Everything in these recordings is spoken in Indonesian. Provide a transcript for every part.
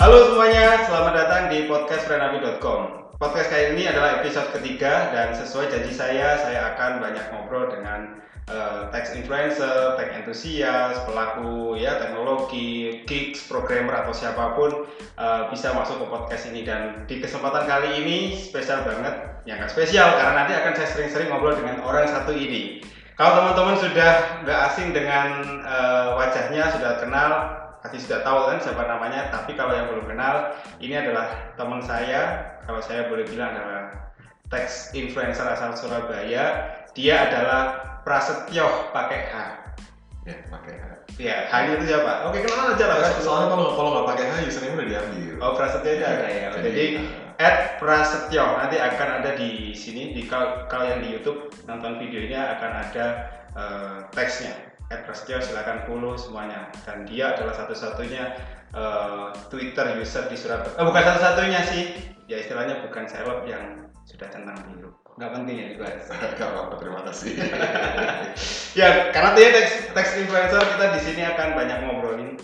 Halo semuanya, selamat datang di podcast frenabi.com. Podcast kali ini adalah episode ketiga dan sesuai janji saya, saya akan banyak ngobrol dengan uh, tech influencer, tech entusias, pelaku ya teknologi, geeks, programmer atau siapa pun uh, bisa masuk ke podcast ini dan di kesempatan kali ini spesial banget, ya nggak spesial karena nanti akan saya sering-sering ngobrol dengan orang satu ini. Kalau teman-teman sudah nggak asing dengan uh, wajahnya, sudah kenal, pasti sudah tahu kan siapa namanya tapi kalau yang belum kenal ini adalah teman saya. Kalau saya boleh bilang adalah teks influencer asal Surabaya. Dia adalah Prasetyo pakai H. Ya pakai H. Ya H itu siapa? Oke kenal aja lah ya, soalnya kalau kalau nggak pakai H username udah diambil. Oh Prasetyo ada ya jadi at Prasetyo. Nanti akan ada di sini di kalau, kalau yang di YouTube nonton videonya akan ada uh, teksnya Ed Prasetyo silahkan follow semuanya. Dan dia adalah satu-satunya uh, Twitter user di Surabaya. Oh, bukan satu-satunya sih. Ya istilahnya bukan seleb yang sudah centang biru. Nggak penting ya juga nggak apa terima kasih. Ya karena dia teks, teks influencer kita di sini akan banyak ngobrolin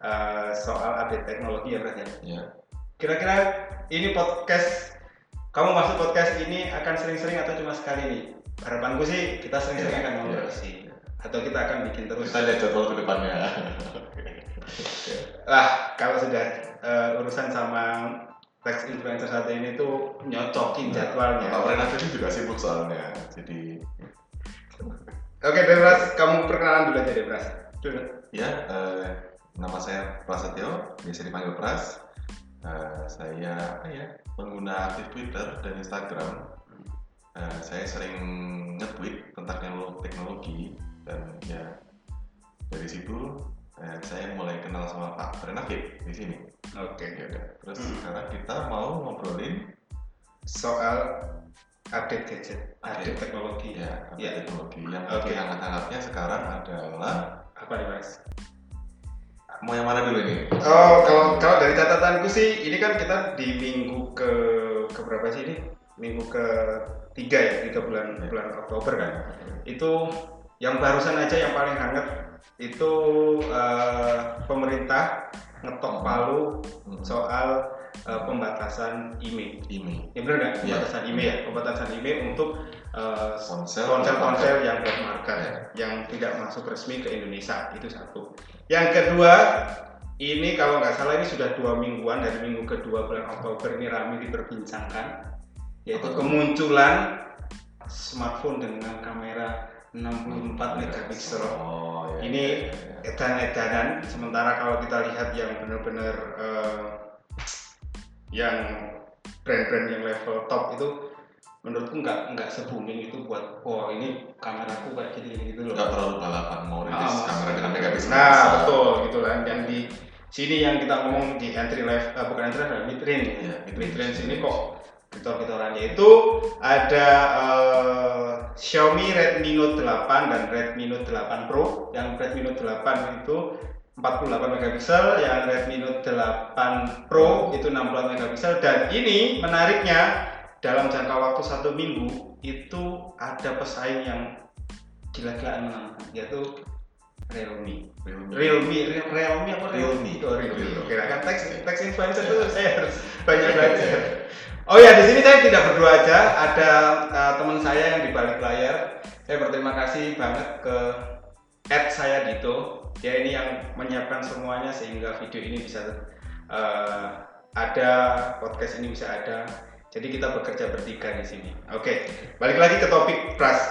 uh, soal update teknologi ya berarti ya? Kira-kira ini podcast kamu masuk podcast ini akan sering-sering atau cuma sekali nih? Harapanku sih kita sering-sering ya, akan ngobrol ya. sih atau kita akan bikin terus. Kita lihat jadwal ke depannya. Lah kalau sudah uh, urusan sama teks influencer satu ini tuh nyocokin nah, jadwalnya. Pak Renat ini juga sibuk soalnya jadi oke Debras kamu perkenalan dulu aja Debras dulu. Ya uh, nama saya Prasetyo biasa dipanggil Pras. Uh, saya apa ya pengguna aktif Twitter dan Instagram. Uh, saya sering nge-tweet tentang teknologi dan ya dari situ eh, saya mulai kenal sama Pak Renakit di sini. Oke, okay. ya. Terus hmm. sekarang kita mau ngobrolin soal update gadget, update, update teknologi. Ya, update ya. teknologi. Yang okay. hangat-hangatnya sekarang adalah apa nih mas? Mau yang mana dulu ini? Oh, kalau kalau dari catatanku sih, ini kan kita di minggu ke ke berapa sih ini? Minggu ke tiga ya, tiga bulan ya. bulan Oktober kan. Itu yang barusan aja yang paling hangat itu uh, pemerintah ngetok palu hmm. soal uh, pembatasan IMEI. IMEI. Ya benar nggak? Iya. Pembatasan yeah. IMEI ya, pembatasan IMEI untuk uh, ponsel-ponsel yang black market yeah. yang tidak masuk resmi ke Indonesia itu satu. Yang kedua ini kalau nggak salah ini sudah dua mingguan dari minggu kedua bulan Oktober ini ramai diperbincangkan yaitu kemunculan smartphone dengan kamera 64 megapiksel. Oh, iya, ini iya, iya. edan-edanan. Sementara kalau kita lihat yang benar-benar uh, yang brand-brand yang level top itu menurutku nggak nggak se booming itu buat wah ini kameraku kayak gini gitu loh. Nggak terlalu balapan mau rilis ah, kamera dengan megapiksel. Nah betul gitu kan. Yang di sini yang kita ngomong di entry level uh, bukan entry level mid range. Ya, mid range sini kok fitur-fiturannya itu ada uh, Xiaomi Redmi Note 8 dan Redmi Note 8 Pro. Yang Redmi Note 8 itu 48 megapiksel, yang Redmi Note 8 Pro itu 64 megapiksel dan ini menariknya dalam jangka waktu satu minggu itu ada pesaing yang gila-gilaan menang yaitu Realme. Realme. Realme, Realme apa Realme? Oh, Realme. Oke, kan teks teks influencer itu saya harus banyak belajar. Oh ya, di sini saya tidak berdua aja, ada uh, teman saya yang di balik layar. Saya berterima kasih banget ke Ed saya Dito. Dia ini yang menyiapkan semuanya sehingga video ini bisa uh, ada, podcast ini bisa ada. Jadi kita bekerja bertiga di sini. Oke, balik lagi ke topik Pras.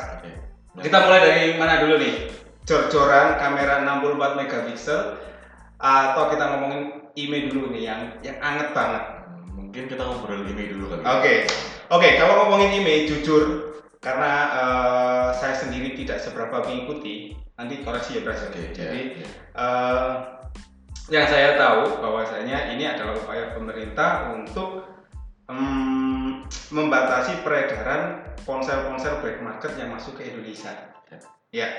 Kita mulai dari mana dulu nih? Jor-joran kamera 64 megapiksel atau kita ngomongin IMEI dulu nih yang yang anget banget mungkin kita ngobrol email dulu kali. Oke, okay. oke. Okay, kalau ngomongin email, jujur karena uh, saya sendiri tidak seberapa mengikuti, nanti koreksi ya Bras. Okay, Jadi yeah, yeah. Uh, yang saya tahu bahwasanya ini adalah upaya pemerintah untuk um, membatasi peredaran ponsel-ponsel black market yang masuk ke Indonesia. Ya. Yeah.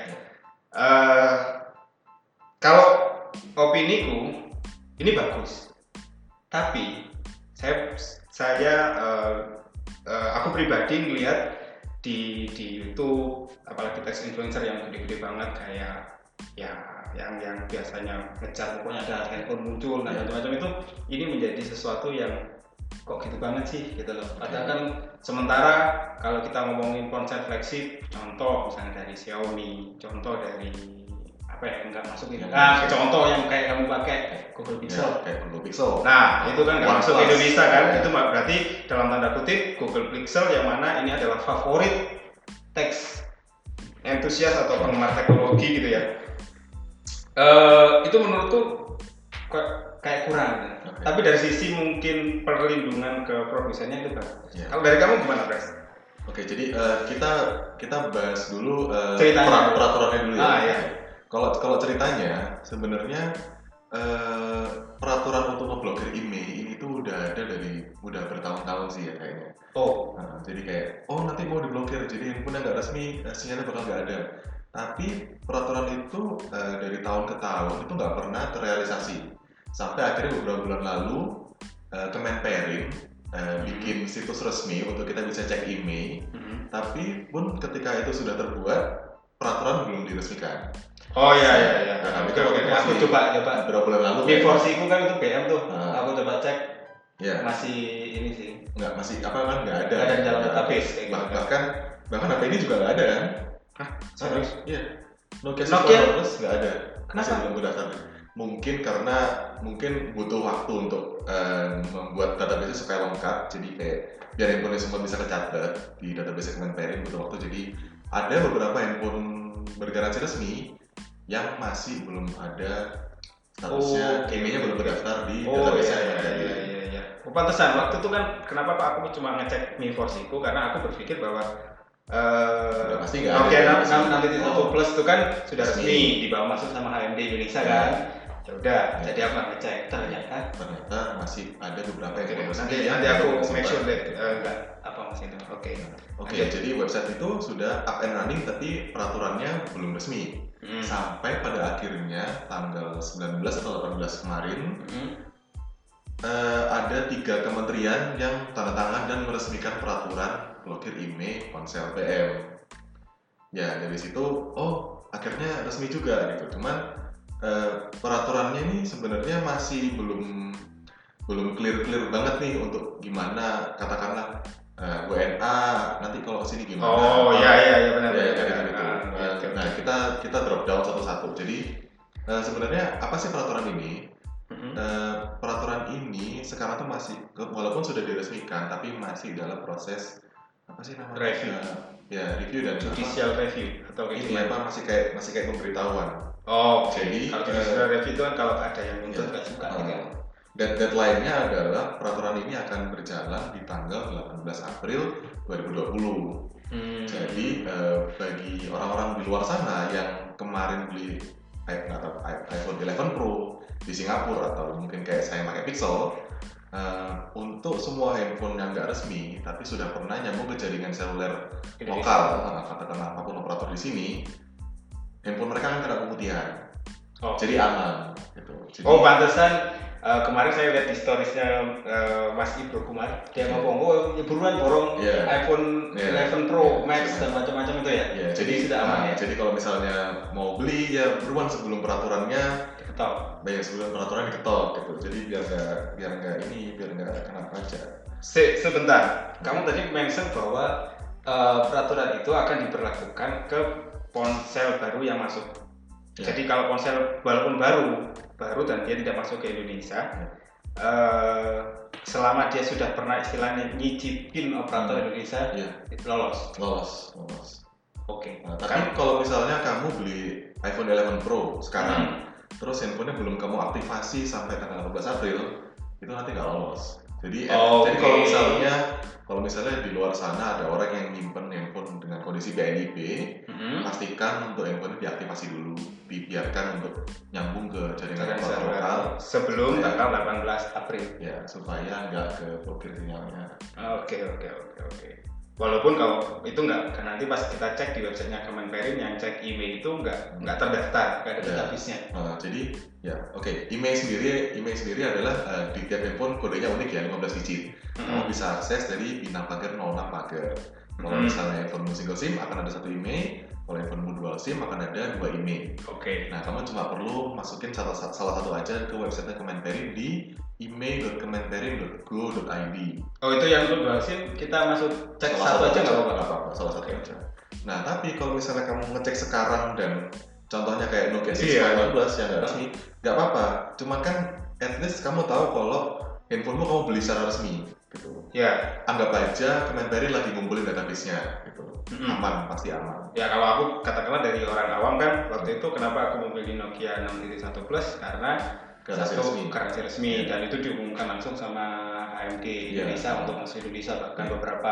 Uh, kalau opiniku ini bagus, tapi saya saya uh, uh, aku pribadi ngelihat di di YouTube apalagi teks influencer yang gede-gede banget kayak ya yang yang biasanya ngejar pokoknya ada handphone muncul Iya. macam-macam itu ini menjadi sesuatu yang kok gitu banget sih gitu loh. Padahal kan sementara kalau kita ngomongin ponsel flagship, contoh misalnya dari Xiaomi, contoh dari apa ya enggak masuk. Yang Nah, contoh yang kayak kamu pakai Google Ya, Pixel. kayak Google Pixel. Nah, itu kan nggak masuk. Indonesia kan? Ya. Itu berarti dalam tanda kutip Google Pixel yang mana ini adalah favorit teks entusias atau penggemar teknologi gitu ya. Eh, itu menurutku kayak kurang. gitu. Oke. Tapi dari sisi mungkin perlindungan ke produsennya itu bagus. Ya. Kalau dari kamu gimana, Pres? Oke, jadi eh, kita kita bahas dulu eh, Ceritanya. perat- peraturannya dulu ya. Ah, iya. Kalau kalau ceritanya sebenarnya eh, peraturan untuk ngeblokir email ini tuh udah ada dari udah bertahun-tahun sih ya kayaknya. Oh, Nah, jadi kayak oh nanti mau diblokir jadi yang nggak resmi eh, sinyalnya bakal nggak ada. Tapi peraturan itu eh, dari tahun ke tahun itu nggak pernah terrealisasi. Sampai akhirnya beberapa bulan lalu eh, Kemenperin eh, bikin situs resmi untuk kita bisa cek email. Mhm. Tapi pun ketika itu sudah terbuat peraturan belum diresmikan. Oh ya ya ya. Nah, itu oke. Aku masih- coba coba. Beberapa bulan lalu Mi Forsiku kan itu BM tuh. Ah. Aku coba cek ya masih ini sih. nggak masih apa kan nggak ada Nggak ada dalam Nggak database kayak gitu. Bah- bahkan bahkan HP ini juga nggak ada kan Hah? Serius? iya Nokia Nokia? 600 nggak ada Kenapa? masih belum terdaftar mungkin karena mungkin butuh waktu untuk eh, membuat database supaya lengkap jadi kayak biar handphone semua bisa kecatat di database Kemenperin butuh waktu jadi ada beberapa handphone bergaransi resmi yang masih belum ada statusnya Oh, oke. emailnya belum terdaftar di Oh database iya iya Kemenperin. iya iya. iya. Oh, pantesan waktu itu kan kenapa Pak aku cuma ngecek Mi karena aku berpikir bahwa eh Udah pasti nggak Nokia ada. 6 nanti di Oh. Plus itu kan sudah Resmi. resmi dibawa masuk sama HMD Indonesia Ya. kan. Ya udah, Ya. jadi aku ngecek ternyata. ternyata masih ada beberapa yang Oke, belum resmi nanti yang nanti aku make sure that eh, enggak apa mas itu. Oke. Oke, Oke. jadi website itu sudah up and running tapi peraturannya belum resmi. Hmm. Sampai pada akhirnya tanggal 19 atau 18 kemarin Hmm. eh, ada tiga kementerian yang tanda tangan dan meresmikan peraturan blokir email ponsel PM. Ya dari situ, oh akhirnya resmi juga gitu. Cuman eh, peraturannya ini sebenarnya masih belum belum clear clear banget nih untuk gimana katakanlah eh, WNA nanti kalau ke sini gimana? Oh iya iya iya benar ya, benar. kayak benar. gitu. Ah, Nah, oke, nah, kita kita drop down satu-satu. Jadi eh, sebenarnya apa sih peraturan ini? Mhm. Eh, peraturan ini sekarang tuh masih walaupun sudah diresmikan tapi masih dalam proses apa sih namanya? Review. Eh, ya review dan apa, Judicial review atau kayak ini apa masih kayak masih kayak pemberitahuan. Oh, oke. Jadi, kalau eh, judicial review itu kan kalau ada yang nuntut Iya. nggak suka Eh, gitu. Dan deadline-nya adalah peraturan ini akan berjalan di tanggal 18 April 2020. Hmm. Jadi eh, bagi orang-orang di luar sana yang kemarin beli iPhone 11 Pro di Singapura atau mungkin kayak saya pakai Pixel, eh, untuk semua handphone yang nggak resmi tapi sudah pernah nyambung ke jaringan seluler Indonesia. lokal, eh, katakanlah apa pun operator di sini, handphone mereka kan kena pemutihan, Oh. jadi aman. Gitu. Jadi, Oh, pantesan eh, kemarin saya lihat di storiesnya eh, Mas Ibro Kumar, dia Iya. ngomong, oh buruan borong Iya. iPhone Iya. 11 Pro Iya. Max Iya. dan macam-macam itu ya. ya, jadi sudah aman nah, ya. Jadi kalau misalnya mau beli ya beruan sebelum peraturannya Ketok. banyak sebelum peraturan diketok gitu jadi biar nggak biar nggak ini biar nggak kena pajak Se sebentar, kamu tadi mention bahwa eh, peraturan itu akan diberlakukan ke ponsel baru yang masuk. Ya. Jadi kalau ponsel walaupun baru, baru dan dia tidak masuk ke Indonesia, eh, selama dia sudah pernah istilahnya nyicipin operator Hmm. Indonesia, Iya. lolos. lolos lolos Oke. nah, tapi kalau misalnya kamu beli iPhone 11 Pro sekarang Hmm. terus handphonenya belum kamu aktifasi sampai tanggal 18 April itu nanti nggak lolos jadi eh, Oke. jadi kalau misalnya kalau misalnya di luar sana ada orang yang nyimpen handphone dengan kondisi BNIB Mhm. pastikan untuk handphonenya diaktifasi dulu dibiarkan untuk nyambung ke jaringan operator lokal sebelum Ya. tanggal 18 April. ya supaya nggak ke blokir sinyalnya Oke oke oke oke. Walaupun kalau itu nggak, kan nanti pas kita cek di websitenya Kemenperin yang cek email itu nggak nggak terdaftar, nggak ada Ya. database-nya. Nah, jadi ya oke email sendiri email sendiri adalah eh, di tiap handphone kodenya unik ya 15 digit kamu Mhm. bisa akses dari bintang pagar 06 pagar Kalau Hmm. misalnya handphonemu single SIM akan ada satu IMEI, kalau handphonemu dual SIM akan ada dua IMEI. Oke. Nah, kamu cuma perlu masukin salah, salah satu aja ke website Kemenperin di email.kemenperin.go.id. Oh itu yang untuk dual SIM kita masuk cek Salah satu aja nggak apa-apa. apa-apa, salah satu aja. Nah, tapi kalau misalnya kamu ngecek sekarang dan contohnya kayak Nokia Iya. 619 yang nggak resmi, nggak apa-apa. Cuman kan at least kamu tahu kalau handphonemu kamu beli secara resmi gitu. Ya. Anggap aja Kemenperin lagi ngumpulin database-nya gitu. Mm-mm. Aman, pasti aman. Ya kalau aku katakanlah dari orang awam kan waktu itu kenapa aku memilih Nokia 6.1 Plus karena satu resmi. garansi resmi Iya. dan itu diumumkan langsung sama HMG Iya. Indonesia untuk masuk Indonesia bahkan Iya. beberapa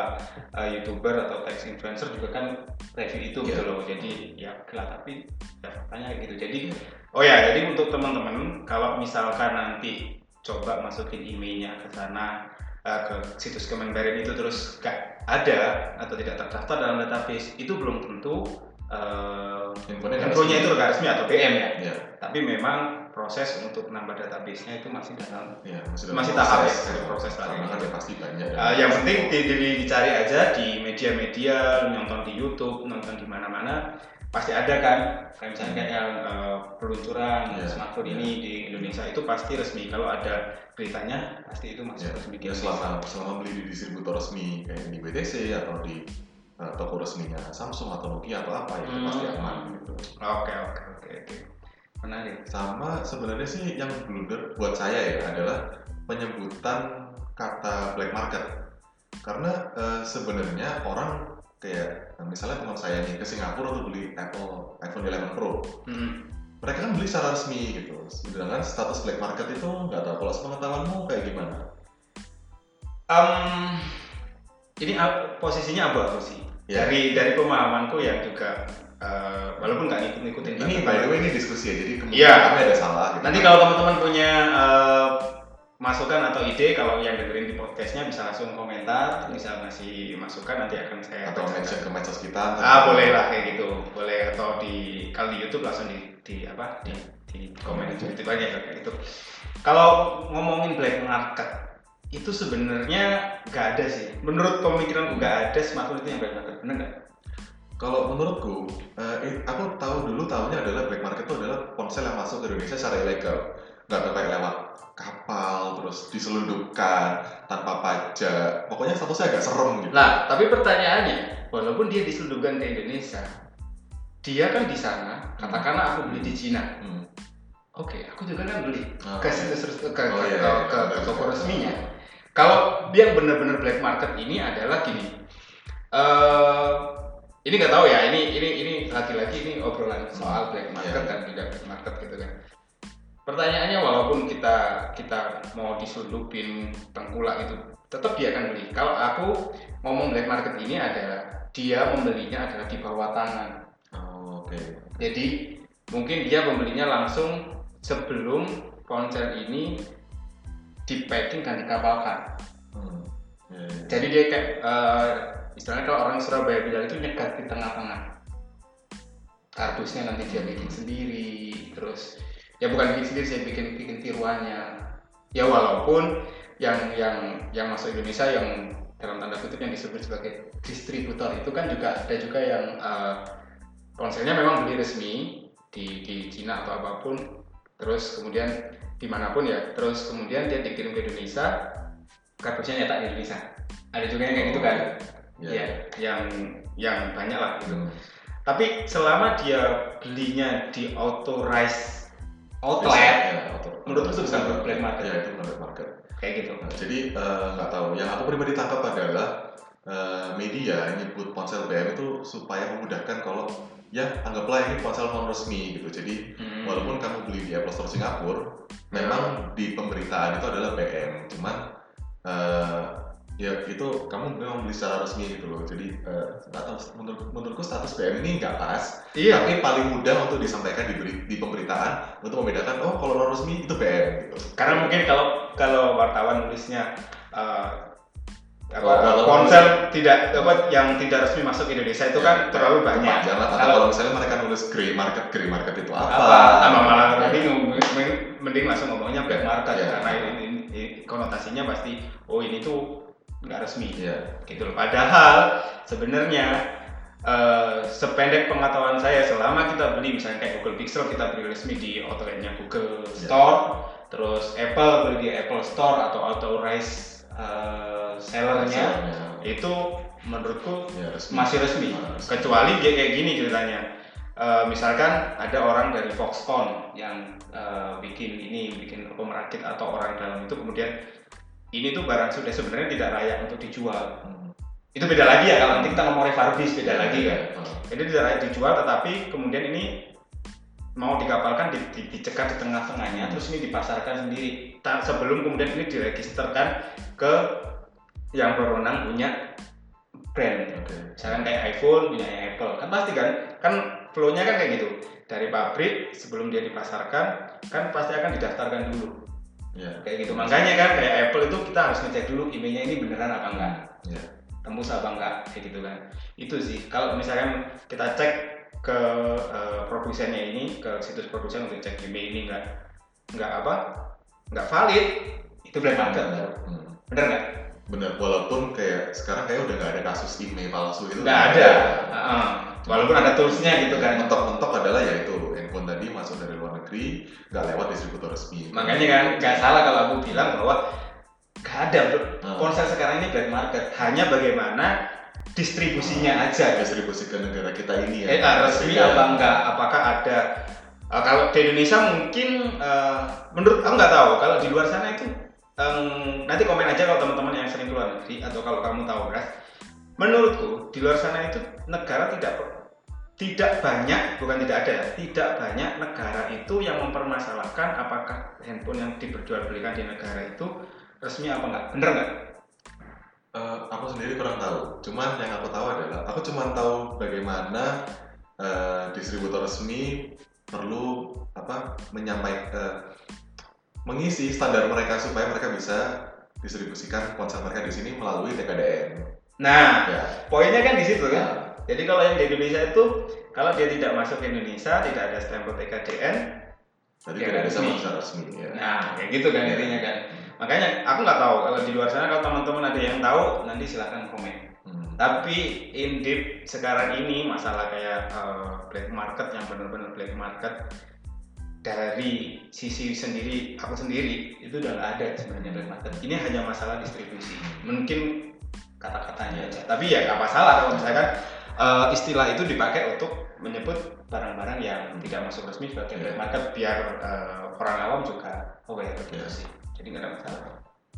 uh, youtuber atau tech influencer juga kan review itu Iya. gitu loh jadi ya lah tapi ya faktanya kayak gitu jadi Iya. oh ya jadi untuk teman-teman kalau misalkan nanti coba masukin emailnya ke sana uh, ke situs Kemenperin itu terus gak ada atau tidak terdaftar dalam database itu belum tentu uh, infonya itu nggak resmi atau PM ya. Ya, tapi memang proses untuk nambah database-nya itu masih dalam ya, masih dalam Masih tahap ya, masih proses lagi. Karena kan ya pasti banyak. Uh, yang penting di, di- dicari aja di media-media, nonton di YouTube, nonton di mana-mana, pasti ada kan. Kayak misalnya kayak yang uh, peluncuran Iya, smartphone iya. ini di Indonesia itu pasti resmi. Kalau ada beritanya, pasti itu masuk Ya, resmi di ya selama selama beli di distributor resmi kayak di BTC atau di uh, toko resminya Samsung atau Nokia atau apa itu Hmm. pasti aman gitu. Oke oke oke oke. Menarik. Sama sebenarnya sih yang blunder buat saya ya adalah penyebutan kata black market. Karena uh, sebenarnya orang kayak nah, misalnya teman saya nih ke Singapura untuk beli Apple iPhone 11 Pro. Hmm. Mereka kan beli secara resmi gitu. Sedangkan status black market itu nggak tahu kalau sepengetahuanmu kayak gimana. Um, ini posisinya abu-abu sih. Ya. Dari dari pemahamanku yang juga uh, walaupun nggak ngikut ngikutin Ini by the way ini diskusi ya, jadi kemungkinan kami ada salah. Gitu. Nanti kalau teman-teman punya uh, masukan atau ide, kalau yang dengerin di podcastnya bisa langsung komentar, bisa ngasih masukan nanti akan saya atau bacakan. mention ke medsos kita. Ah boleh lah kayak gitu, boleh atau di kalau di YouTube langsung di, di apa di, di komen di YouTube aja kayak gitu. Kalau ngomongin black market itu sebenarnya nggak ada sih. Menurut pemikiran nggak ada smartphone itu yang black market, bener nggak? Kalau menurutku, eh, eh, aku tahu dulu tahunya adalah black market itu adalah ponsel yang masuk ke Indonesia secara ilegal. Nggak kayak lewat kapal, terus diselundupkan tanpa pajak. Pokoknya statusnya agak serem gitu. Lah, tapi pertanyaannya, walaupun dia diselundupkan ke Indonesia, dia kan di sana, katakanlah aku beli di Cina. Hmm. Oke, aku juga kan beli Oh, ke iya. situs res- ke, ke, Oh, iya, ke- iya, ke- benar, ke toko resminya. Kalau yang benar-benar black market ini adalah gini. eh ini nggak tahu ya, ini ini ini lagi-lagi ini obrolan soal black market Iya. dan tidak black market gitu kan. Pertanyaannya walaupun kita kita mau diselundupin tengkulak itu, tetap dia akan beli. Kalau aku ngomong black market ini adalah dia membelinya adalah di bawah tangan. Oh, Oke. Jadi mungkin dia membelinya langsung sebelum ponsel ini di packing dan dikapalkan. Hmm. Ya. Jadi dia kayak eh, istilahnya kalau orang Surabaya bilang itu nyegat di tengah-tengah. Kardusnya nanti dia bikin sendiri, terus ya bukan bikin sendiri, saya bikin bikin tiruannya. Ya walaupun yang yang yang masuk Indonesia yang dalam tanda kutip yang disebut sebagai distributor itu kan juga ada juga yang eh, ponselnya memang beli resmi di di Cina atau apa pun, terus kemudian di mana pun ya, terus kemudian dia dikirim ke Indonesia, kardusnya nyetak di Indonesia. Ada juga yang kayak gitu kan? Ya. Ya, yang yang banyak lah gitu. Hmm. Tapi selama dia belinya di authorized outlet, Ya, auto- menurut itu bisa disebut black market? Ya, itu black market. kayak gitu. Nah, jadi eh, nggak tahu. Yang aku pribadi tangkap adalah eh, media nyebut ponsel BM itu supaya memudahkan kalau ya anggaplah ini ponsel non resmi gitu. Jadi Hmm. walaupun kamu beli di Apple Store Singapura, memang di pemberitaan itu adalah BM. Cuman eh, ya itu kamu memang beli secara resmi gitu loh. Jadi eh, nggak tahu. Menurut, menurutku status BM ini nggak pas. Iya. Tapi paling mudah untuk disampaikan di, di pemberitaan untuk membedakan oh kalau non resmi itu BM gitu. Karena mungkin kalau kalau wartawan nulisnya eh, apa, Oh, walaupun- ponsel tidak apa yang tidak resmi masuk Indonesia itu kan terlalu banyak. Panjang lah. Atau Kalau- kalau misalnya mereka nulis grey market, grey market itu apa? apa tambah malah bingung mending, mending langsung ngomongnya black market Iya. karena ini, ini- ini konotasinya pasti oh ini tuh nggak resmi Iya. gitu loh padahal sebenarnya eh, sependek pengetahuan saya selama kita beli misalnya kayak Google Pixel kita beli resmi di outletnya Google Ya. Store, terus Apple beli di Apple Store atau authorized eh, sellernya itu menurutku Ya, resmi. masih resmi Ah, resmi. kecuali kayak kayak gini ceritanya Eh, misalkan ada orang dari Foxconn yang eh, bikin ini bikin apa merakit atau orang dalam itu kemudian ini tuh barang sudah sebenarnya tidak layak untuk dijual. Hmm. itu beda lagi ya kalau nanti kita ngomong refurbish beda lagi kan. Ah. jadi tidak layak dijual tetapi kemudian ini mau dikapalkan di, di, dicegat di tengah-tengahnya terus ini dipasarkan sendiri. Ta- sebelum kemudian ini diregisterkan ke yang berwenang punya brand. Oke. misalkan kayak iPhone punya Apple. Kan pasti kan kan flow-nya kan kayak gitu. Dari pabrik sebelum dia dipasarkan kan pasti akan didaftarkan dulu Ya. kayak gitu makanya kan kayak Apple itu kita harus ngecek dulu emailnya ini beneran apa enggak Ya. tembus apa enggak kayak gitu kan itu sih kalau misalkan kita cek ke eh, produsennya ini ke situs produsen untuk cek email ini enggak enggak apa enggak valid itu black market. Hmm. bener nggak Bener, walaupun kayak sekarang kayak udah nggak ada kasus email palsu itu. nggak ada Heeh. walaupun ada toolsnya gitu kan Mentok-mentok adalah ya itu handphone tadi masuk dari negeri, nggak lewat distributor resmi. makanya kan nggak salah kalau aku bilang bahwa nggak ada. Hmm. ponsel sekarang ini black market hanya bagaimana distribusinya aja distribusi ke negara kita ini ya. eh, ah, resmi Ya. apa enggak apakah ada eh, kalau di Indonesia mungkin eh, menurut aku nggak tahu kalau di luar sana itu em, nanti komen aja kalau teman-teman yang sering keluar negeri atau kalau kamu tahu Ras menurutku di luar sana itu negara tidak tidak banyak bukan tidak ada ya, tidak banyak negara itu yang mempermasalahkan apakah handphone yang diperjualbelikan di negara itu resmi apa enggak bener nggak Eh, aku sendiri kurang tahu. Cuman yang aku tahu adalah aku cuma tahu bagaimana eh, distributor resmi perlu apa menyampaikan mengisi standar mereka supaya mereka bisa distribusikan ponsel mereka di sini melalui TKDN. nah Ya. poinnya kan di situ kan Jadi kalau yang di Indonesia itu kalau dia tidak masuk ke Indonesia, tidak ada stempel TKDN, Jadi Ya, tidak bisa resmi. bisa resmi ya. nah kayak gitu kan Ya. intinya kan. Makanya aku nggak tahu kalau di luar sana kalau teman-teman ada yang tahu nanti silahkan komen. Hmm. Tapi in deep sekarang ini masalah kayak eh, black market yang benar-benar black market dari sisi sendiri aku sendiri itu udah nggak ada sebenarnya black market. Ini hanya masalah distribusi. Mungkin kata-katanya aja. Tapi ya nggak masalah kalau misalkan eh, istilah itu dipakai untuk menyebut barang-barang yang tidak masuk resmi sebagai black market biar eh, orang awam juga aware gitu Ya. sih. Jadi nggak ada masalah.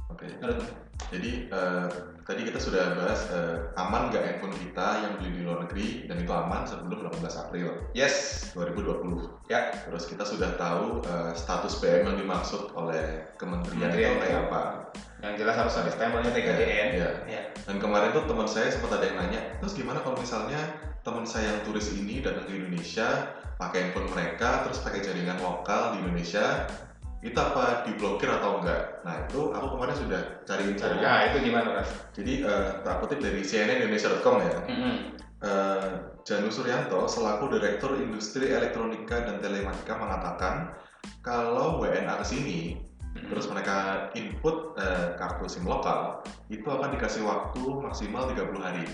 Oke. Menurut Jadi eh, tadi kita sudah bahas eh, aman nggak handphone kita yang beli di luar negeri dan itu aman sebelum 18 April Yes, 2020. ya. Terus kita sudah tahu eh, status BM yang dimaksud oleh kementerian, Kementerian itu kayak itu. apa. Yang jelas harus ada stempelnya TKDN. Ya. Ya. Dan kemarin tuh teman saya sempat ada yang nanya, terus gimana kalau misalnya teman saya yang turis ini datang ke Indonesia, pakai handphone mereka, terus pakai jaringan lokal di Indonesia, itu apa diblokir atau enggak? Nah itu aku kemarin sudah cari info. Nah itu gimana Mas? Jadi eh, tak kutip dari cnnindonesia.com ya, Mm-mm. Eh, Janu Suryanto selaku Direktur Industri Elektronika dan Telematika mengatakan kalau WNA ke sini terus mereka input eh, kartu SIM lokal itu akan dikasih waktu maksimal 30 hari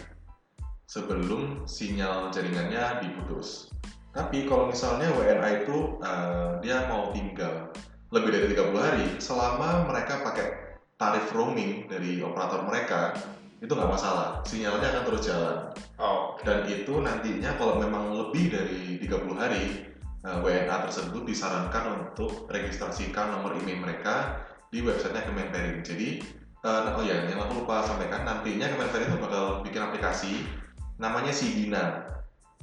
sebelum sinyal jaringannya diputus. Tapi kalau misalnya WNA itu eh, dia mau tinggal lebih dari 30 hari selama mereka pakai tarif roaming dari operator mereka itu nggak masalah, sinyalnya akan terus jalan. Oh, dan itu nantinya kalau memang lebih dari 30 hari WNA tersebut disarankan untuk registrasikan nomor email mereka di websitenya Kemenperin. Jadi eh, nah, oh ya yang aku lupa sampaikan nantinya Kemenperin itu bakal bikin aplikasi namanya Sidina.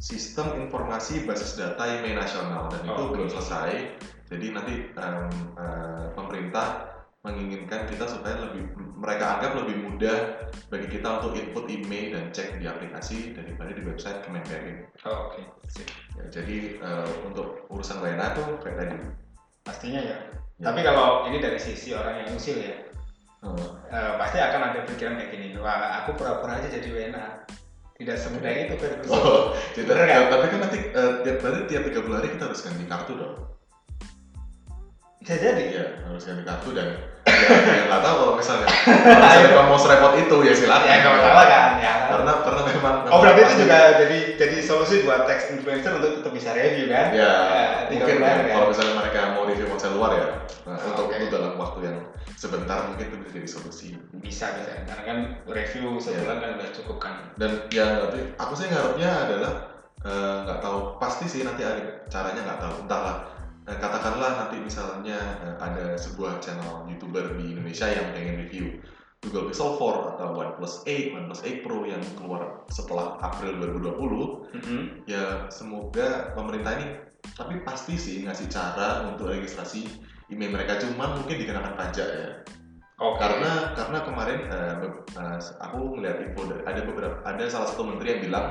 Sistem Informasi Basis Data Email Nasional. Dan itu Oke. belum selesai. Jadi nanti em, eh, pemerintah menginginkan kita supaya lebih mereka anggap lebih mudah bagi kita untuk input email dan cek di aplikasi daripada di website Kemenperin. oh, oke. Sip. Ya, jadi eh, untuk urusan WNA tuh kayak tadi. Pastinya ya. Ya. Tapi kalau ini dari sisi orang yang usil ya, Eh, eh, pasti akan ada pikiran kayak gini. Wah, aku pura-pura aja jadi WNA. Tidak semudah itu Ferguson. oh, nggak? tapi kan nanti eh, tiap berarti tiap 30 hari kita harus ganti kartu dong. Bisa jadi. Iya, harus ganti kartu dan ya, ya nggak tahu kalau misalnya kalau misalnya kamu mau serepot itu ya silakan. Ya nggak masalah kan, ya. Karena karena memang Oh berarti itu juga jadi jadi solusi buat teks influencer untuk tetap bisa review kan? Ya, tiga mungkin bulan, ya, kan? kalau misalnya mereka mau review ponsel luar ya, nah, Ah, untuk, untuk dalam waktu yang sebentar mungkin itu bisa jadi solusi. bisa bisa karena kan review sebulan Iya. kan udah cukup kan. Dan yang nanti aku sih ngarepnya adalah eh, nggak tahu pasti sih nanti ada caranya nggak tahu entahlah Eh, katakanlah nanti misalnya eh, ada sebuah channel youtuber di Indonesia yang pengen review Google Pixel 4 atau OnePlus 8, OnePlus 8 Pro yang keluar setelah April 2020 Mhm. ya semoga pemerintah ini tapi pasti sih ngasih cara untuk registrasi email mereka. Cuman mungkin dikenakan pajak ya Oke. karena karena kemarin be- eh, aku melihat info dari ada beberapa ada salah satu menteri yang bilang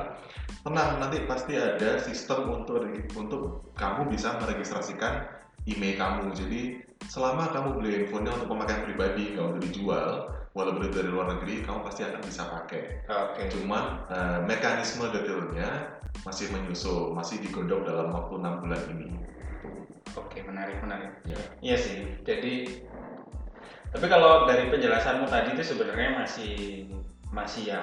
tenang nanti pasti ada sistem untuk untuk kamu bisa meregistrasikan email kamu jadi selama kamu beli handphonenya untuk pemakaian pribadi nggak untuk dijual walaupun itu dari luar negeri kamu pasti akan bisa pakai Oke. cuman eh, mekanisme detailnya masih menyusul masih digodok dalam waktu enam bulan ini Oke menarik menarik. Ya. Iya sih. Jadi tapi kalau dari penjelasanmu tadi itu sebenarnya masih masih ya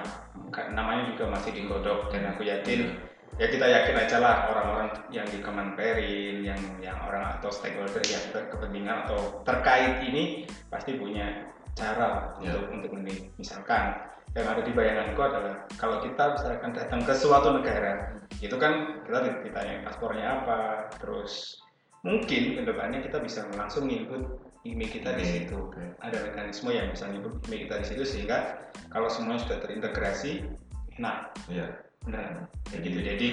namanya juga masih digodok dan aku yakin ya kita yakin aja lah orang-orang yang di Kemenperin yang yang orang atau stakeholder yang berkepentingan atau terkait ini pasti punya cara Ya. untuk untuk ini misalkan yang ada di bayanganku adalah kalau kita misalkan datang ke suatu negara itu kan kita ditanya paspornya apa terus mungkin ke depannya kita bisa langsung input email kita di situ. oke. ada mekanisme yang bisa input email kita di situ sehingga kalau semuanya sudah terintegrasi enak. Ya beneran kayak gitu. Jadi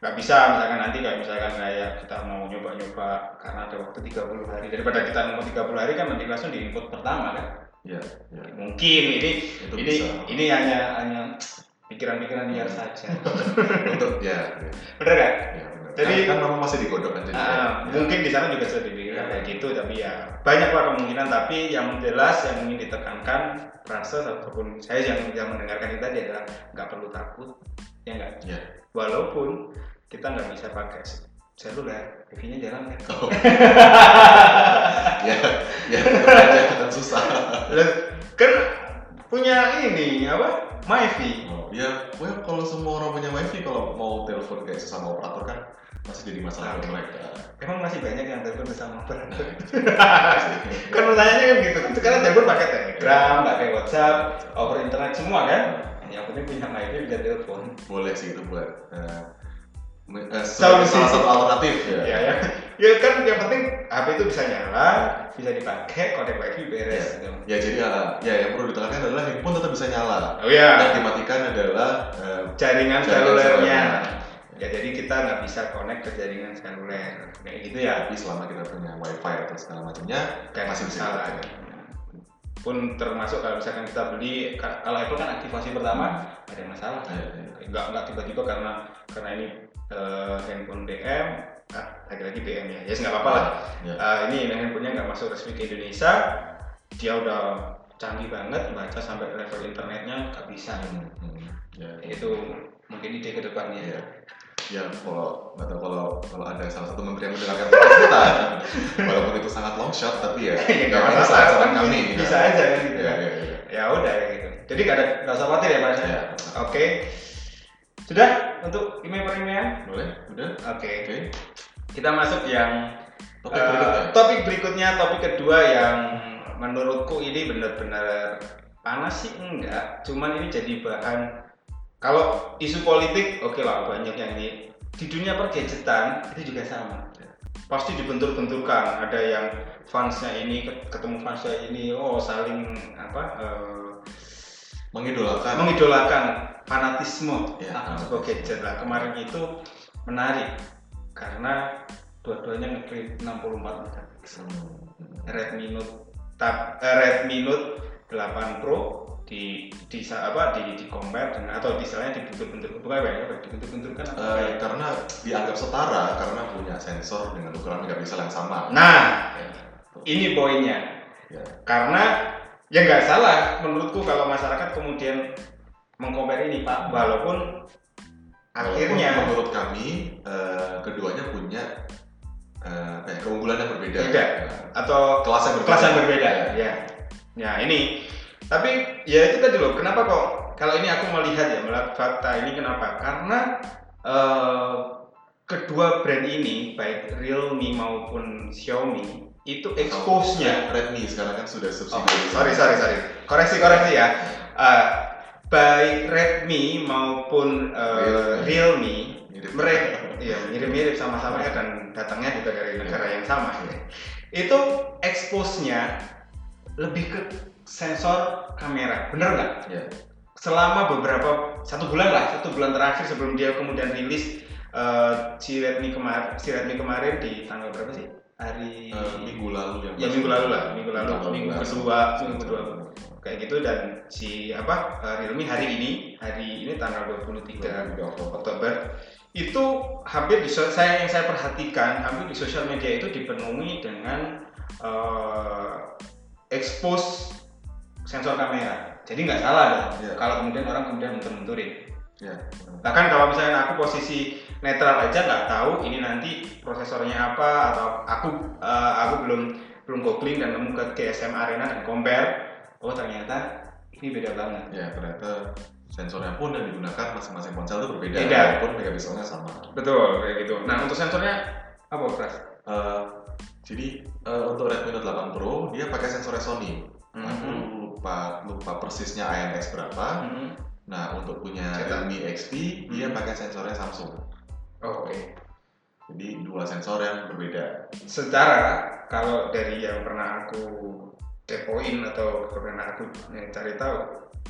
nggak bisa misalkan nanti kayak misalkan kayak kita mau nyoba-nyoba karena ada waktu 30 hari. Daripada kita nunggu 30 hari kan nanti langsung di input pertama kan? Ya ya mungkin ini itu ini bisa. ini hanya hanya pikiran-pikiran liar saja. Untuk ya ya, bener kan ya benar. Jadi- kan, kan memang masih digodok kan jadi Ah, ya. mungkin di sana juga sudah dipikirkan kayak gitu tapi ya banyak lah kemungkinan. Tapi yang jelas yang ingin ditekankan proses ataupun saya yang yang mendengarkan ini tadi adalah nggak perlu takut ya nggak? Ya. Walaupun kita nggak bisa pakai seluler wifi-nya jalan kan? Oh. ya ya kan susah. Kan punya ini apa? MyFi oh, ya well kalau semua orang punya wifi kalau mau telepon kayak sesama operator kan masih jadi masalah buat mereka. Emang masih banyak yang telepon bersama operator kan pertanyaannya kan gitu. Kan sekarang telepon pakai telegram pakai whatsapp over internet semua kan? Yang penting punya MyFi bisa telepon. Boleh sih itu buat Solusi. salah satu alternatif ya. Ya ya ya kan yang penting HP itu bisa nyala bisa dipakai konek wifi beres gitu. ya jadi eh, ya yang perlu ditekankan adalah handphone tetap bisa nyala. Oh ya yang dimatikan adalah eh, jaringan Jaringan selulernya. seluler. Ya jadi kita nggak bisa connect ke jaringan seluler kayak gitu ya tapi selama kita punya wifi atau segala macamnya Kayak masih bisa masalah. dipakai. pun termasuk kalau misalkan kita beli ka- kalau Apple kan aktivasi pertama ada masalah iya. nggak nggak tiba-tiba karena karena ini eh, handphone BM ah, lagi-lagi BM ya ya nggak apa-apa lah Ya. Eh, ini handphonenya nggak masuk resmi ke Indonesia dia udah canggih banget baca sampai level internetnya nggak bisa Hmm, hmm, ya. itu mungkin ide ke depannya Iya. Ya kalau nggak tahu kalau kalau ada salah satu menteri yang mendengarkan kita, walaupun itu sangat long shot, tapi ya ya nggak saran-saran kan kami. bisa ya. aja kan gitu Ya, ya, ya. ya udah ya gitu jadi nggak ada nggak usah khawatir ya mas ya? Ya. oke sudah untuk email per email Boleh? Udah? oke Oke. kita masuk yang Topik eh, berikutnya. topik berikutnya topik kedua yang menurutku ini benar-benar panas sih enggak cuman ini jadi bahan kalau isu politik oke lah banyak yang ini. Di dunia pergadgetan itu juga sama. Pasti dibentur-benturkan. Ada yang fansnya ini ketemu fansnya ini oh saling apa eh, Mengidolakan. mengidolakan fanatisme. Ya, akan sebuah gadget. Lah kemarin itu menarik. Karena dua-duanya ngeklip 64 megapiksel. Hmm. Redmi Note tab eh, Redmi Note 8 Pro di di apa di di compare dengan atau istilahnya dibentur-bentur bukan apa ya dibentur-benturkan apa Eh, ya? karena dianggap setara karena punya sensor dengan ukuran megapiksel yang sama. nah Ya. ini poinnya Ya. karena ya nggak salah menurutku kalau masyarakat kemudian mengcompare ini pak walaupun Walaupun akhirnya menurut kami eh, keduanya punya eh, ya, keunggulan yang berbeda. Beda. atau Kelas yang berbeda. kelas yang berbeda Ya. ya ya ini tapi ya itu tadi loh kenapa kok kalau ini aku melihat ya melihat fakta ini kenapa karena eh, kedua brand ini baik Realme maupun Xiaomi itu expose-nya Redmi sekarang kan sudah subsidi. Oh, sorry sorry sorry koreksi koreksi ya Eh, baik Redmi maupun eh, Realme. Realme Mirip. mereka ya mirip-mirip sama-sama ya dan datangnya juga dari negara yang sama itu expose-nya lebih ke sensor kamera bener nggak Ya. selama beberapa satu bulan lah satu bulan terakhir sebelum dia kemudian rilis eh, si Redmi kemarin si Redmi kemarin di tanggal berapa sih hari Eh, minggu lalu yang ya minggu lalu lah minggu lalu minggu 12. kedua minggu kedua kayak gitu dan si apa eh, Realme hari ini hari ini tanggal 23 23 Oktober. Oktober itu hampir di saya yang saya perhatikan hampir di sosial media itu dipenuhi dengan eh, expose sensor kamera jadi nggak salah dong Iya. kalau kemudian orang kemudian mentur-menturin Ya. bahkan kalau misalnya aku posisi netral aja nggak tahu ini nanti prosesornya apa atau aku eh, aku belum belum googling dan nemu ke GSM Arena dan compare oh ternyata ini beda banget Ya, ternyata sensornya pun yang digunakan masing-masing ponsel itu berbeda. Beda. Walaupun megapikselnya sama. betul kayak gitu nah untuk sensornya apa Pras? Eh, jadi eh, untuk Redmi Note 8 Pro dia pakai sensornya Sony. Aku Mhm. Lupa lupa persisnya IMX berapa. Mhm. Nah untuk punya Cetak. Realme XT dia Mhm. pakai sensornya Samsung. Oke. Jadi dua sensor yang berbeda. Secara kalau dari yang pernah aku kepoin atau pernah aku cari tahu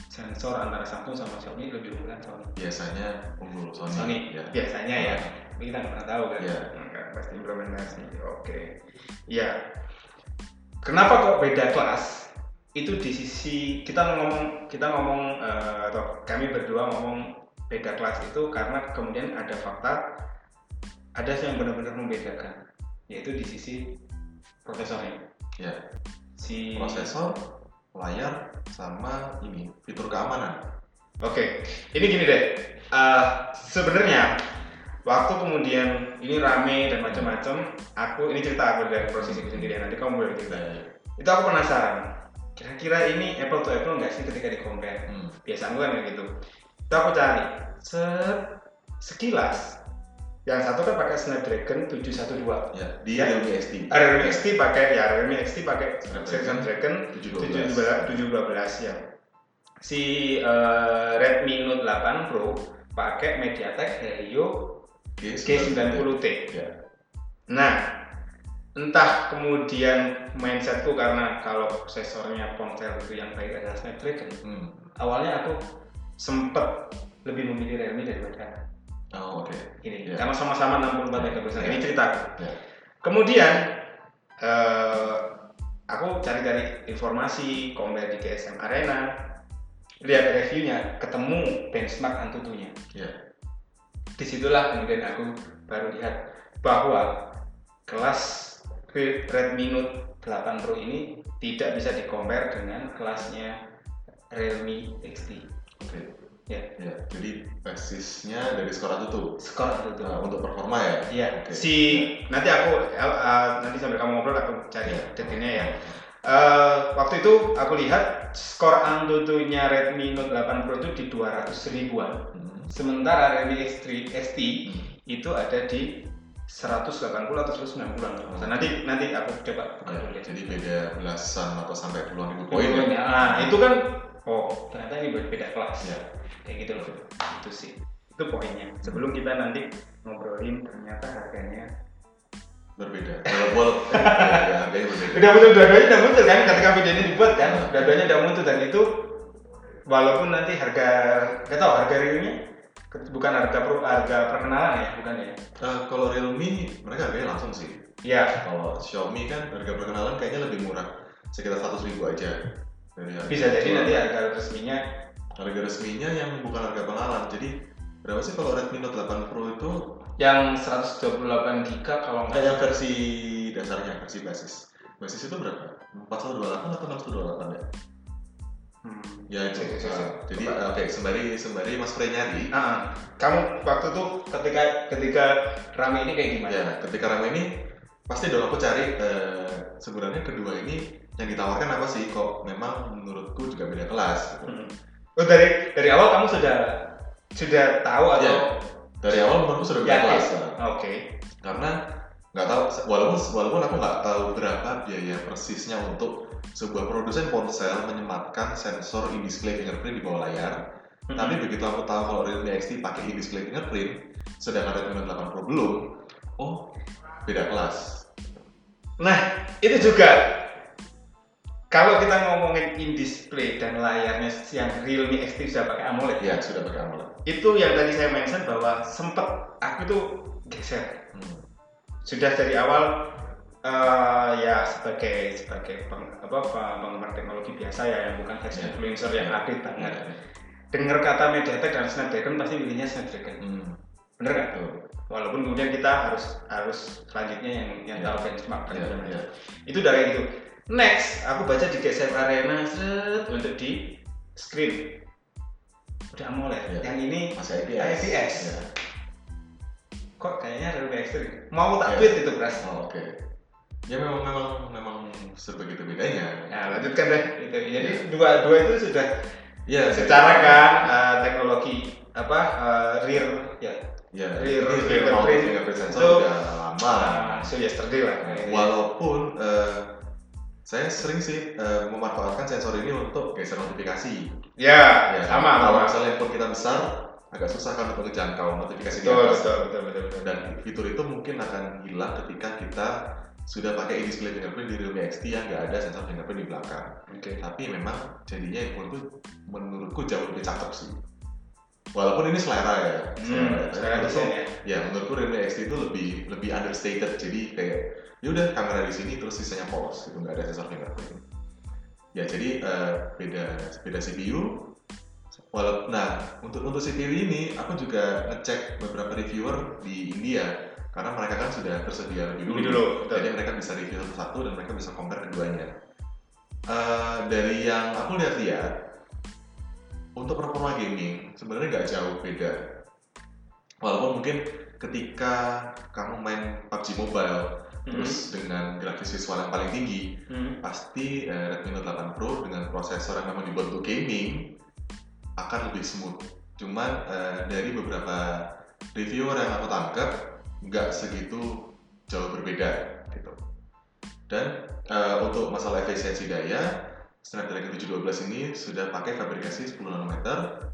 sensor antara Samsung sama Xiaomi lebih unggulan Sony. Biasanya unggul Sony. Sony Ya. biasanya ya. Tapi kita nggak pernah tahu kan. Iya. Nggak pasti implementasi. Oke. Ya. Kenapa kok beda kelas? Itu di sisi kita ngomong kita ngomong eh, atau kami berdua ngomong beda kelas itu karena kemudian ada fakta ada yang benar-benar membedakan yaitu di sisi prosesornya. Ya. Si Prosesor, layar, sama ini fitur keamanan. Oke, ini gini deh. Eh, Sebenarnya waktu kemudian ini rame dan macam-macam, aku ini cerita aku dari posisiku sendiri. Nanti kamu boleh cerita. Ya. Itu aku penasaran. Kira-kira ini apple to apple nggak sih ketika di compare? Hmm. Biasa aku kan kayak gitu. Itu aku cari. Se- sekilas, yang satu kan pakai Snapdragon 712. Ya, di Ya. Realme XT. Realme XT pakai ya Realme XT pakai Snapdragon Snapdragon 712. 712 ya. Si eh, Redmi Note 8 Pro pakai MediaTek Helio G90T. Ya. Nah, entah kemudian mindsetku karena kalau prosesornya ponsel itu yang baik adalah Snapdragon. Hmm. Awalnya aku sempet lebih memilih Realme daripada Oh, oke. ini Ya. karena sama-sama 64 megapiksel. Ini Ya. cerita. Ya. Kemudian eh, aku cari-cari informasi, compare di GSM Arena, lihat reviewnya, ketemu benchmark Antutunya. Ya. Di situlah kemudian aku baru lihat bahwa kelas Redmi Note 8 Pro ini tidak bisa di-compare dengan kelasnya Realme XT. Oke. Ya, Ya, jadi basisnya dari skor Antutu. skor Antutu. Nah, untuk performa ya. Iya, Oke. si nanti aku eh, nanti sambil kamu ngobrol aku cari Iya. detailnya ya. Eh, waktu itu aku lihat skor Antutu-nya Redmi Note 8 Pro itu di 200 ribuan. Hmm. Sementara Redmi X3 ST Hmm. itu ada di 180 atau 190-an. Oh. Nah, nanti nanti aku coba buka Ya, dulu ya. jadi beda belasan atau sampai puluhan ribu poin Poinnya. ya. Nah, itu kan oh, ternyata ini beda kelas. Ya. Kayak gitu loh. Itu sih. Itu poinnya. Sebelum kita nanti ngobrolin ternyata harganya Berbeda. Walaupun eh, ya, harganya berbeda. udah muncul dua-duanya udah muncul kan ketika video ini dibuat kan dua-duanya udah muncul dan itu walaupun nanti harga nggak tahu harga realnya bukan harga pro, harga perkenalan ya bukan ya Eh, kalau Realme mereka harganya langsung sih. ya Kalau Xiaomi kan harga perkenalan kayaknya lebih murah, sekitar 100 ribu aja. Dari harga bisa jadi nanti harga resminya harga resminya yang bukan harga pengalan. Jadi berapa sih kalau Redmi Note 8 Pro itu? yang 128 giga kalau nggak Eh, yang versi dasarnya, versi basis. Basis itu berapa? 4128 atau 6128 ya? Hmm. Ya. Cek, cek, cek. Jadi eh, oke sembari sembari Mas Frey nyari. Ah, kamu waktu itu ketika ketika rame ini kayak gimana Ya, ketika ramai ini pasti dong aku cari eh, sebenarnya kedua ini yang ditawarkan apa sih kok memang menurutku juga beda kelas gitu. Hmm. Oh dari dari awal kamu sudah sudah tahu atau Iya. dari awal menurutku sudah beda Yakin? kelas ya. Oke. karena nggak tahu walaupun walaupun aku nggak tahu berapa biaya persisnya untuk sebuah produsen ponsel menyematkan sensor in-display fingerprint di bawah layar Hmm. tapi begitu aku tahu kalau Realme XT pakai in-display fingerprint sedangkan Redmi Note 8 Pro belum oh beda kelas Nah, itu juga kalau kita ngomongin in display dan layarnya yang Realme XT sudah pakai AMOLED, ya sudah pakai AMOLED itu yang tadi saya mention bahwa sempet aku tuh geser. Hmm. Sudah dari awal eh, ya sebagai sebagai peng, apa peng- penggemar teknologi biasa ya yang bukan tech Ya. influencer yang update banget. Ya. Dengar kata MediaTek dan Snapdragon pasti pilihnya Snapdragon. Hmm. Bener kan? Betul. Walaupun kemudian kita harus harus selanjutnya yang yang Ya. tahu benchmark dan Ya, macam. ya. itu udah kayak gitu next aku baca di GSM Arena set untuk di screen udah AMOLED Ya. yang ini masih IPS IPS. Ya. kok kayaknya Realme X3 mau tak Ya. tweet itu pras Oh, oke ya memang memang memang sebegitu bedanya nah lanjutkan deh itu jadi Ya. dua dua itu sudah ya secara kan eh, teknologi apa eh, rear ya ya Rear rear fingerprint sensor itu- udah lama uh, so yesterday lah Nah, ini. Walaupun eh, saya sering sih eh, memanfaatkan sensor ini untuk geser notifikasi. ya, Ya, sama Kalau sama misalnya handphone kita besar, agak susah kan untuk menjangkau notifikasi di betul atas. betul betul betul, betul. Dan fitur itu mungkin akan hilang ketika kita sudah pakai display fingerprint di Realme XT yang nggak ada sensor fingerprint di belakang. oke. Tapi memang jadinya handphone itu menurutku jauh lebih cakep sih. Walaupun ini selera ya. hmm, saya menurutku- desain ya. ya menurutku Realme XT itu lebih lebih understated. Jadi kayak ya udah kamera di sini terus sisanya polos itu nggak ada sensor fingerprint. Ya jadi eh, beda beda CPU walaupun nah untuk untuk CPU ini aku juga ngecek beberapa reviewer di India karena mereka kan sudah tersedia lebih dulu, dulu, jadi mereka bisa review satu-satu dan mereka bisa compare keduanya. Eh, dari yang aku lihat-lihat untuk performa gaming sebenarnya nggak jauh beda. Walaupun mungkin ketika kamu main PUBG Mobile terus dengan grafis visual yang paling tinggi Hmm. pasti eh, Redmi Note 8 Pro dengan prosesor yang memang dibuat untuk gaming akan lebih smooth. Cuman eh, dari beberapa reviewer yang aku tangkap nggak segitu jauh berbeda gitu. Dan eh, untuk masalah efisiensi daya Snapdragon 712 ini sudah pakai fabrikasi 10 nanometer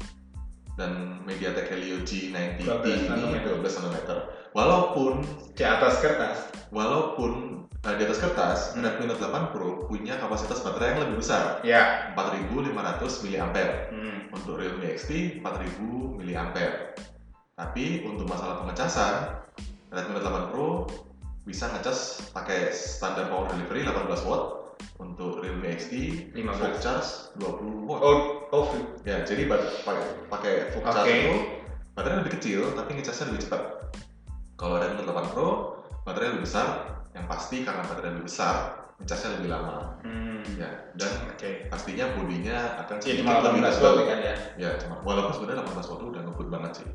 dan MediaTek Helio G90T 12 ini nanometer. 12 nanometer. Walaupun di atas kertas. walaupun eh, di atas kertas Hmm. Redmi Note 8 Pro punya kapasitas baterai yang lebih besar. Ya. 4500 mAh hmm. untuk Realme XT 4000 mAh tapi untuk masalah pengecasan Redmi Note 8 Pro bisa ngecas pakai standar power delivery 18 watt untuk Realme XT 15. full charge 20 watt oh oh ya jadi pakai pakai full charge Oke. itu baterai lebih kecil tapi ngecasnya lebih cepat kalau Redmi Note 8 Pro baterai lebih besar yang pasti karena baterai lebih besar ngecasnya lebih lama hmm. ya dan oke pastinya bodinya akan sedikit cuma lebih 18 tebal kan ya ya cuma walaupun sebenarnya 18 watt udah ngebut banget sih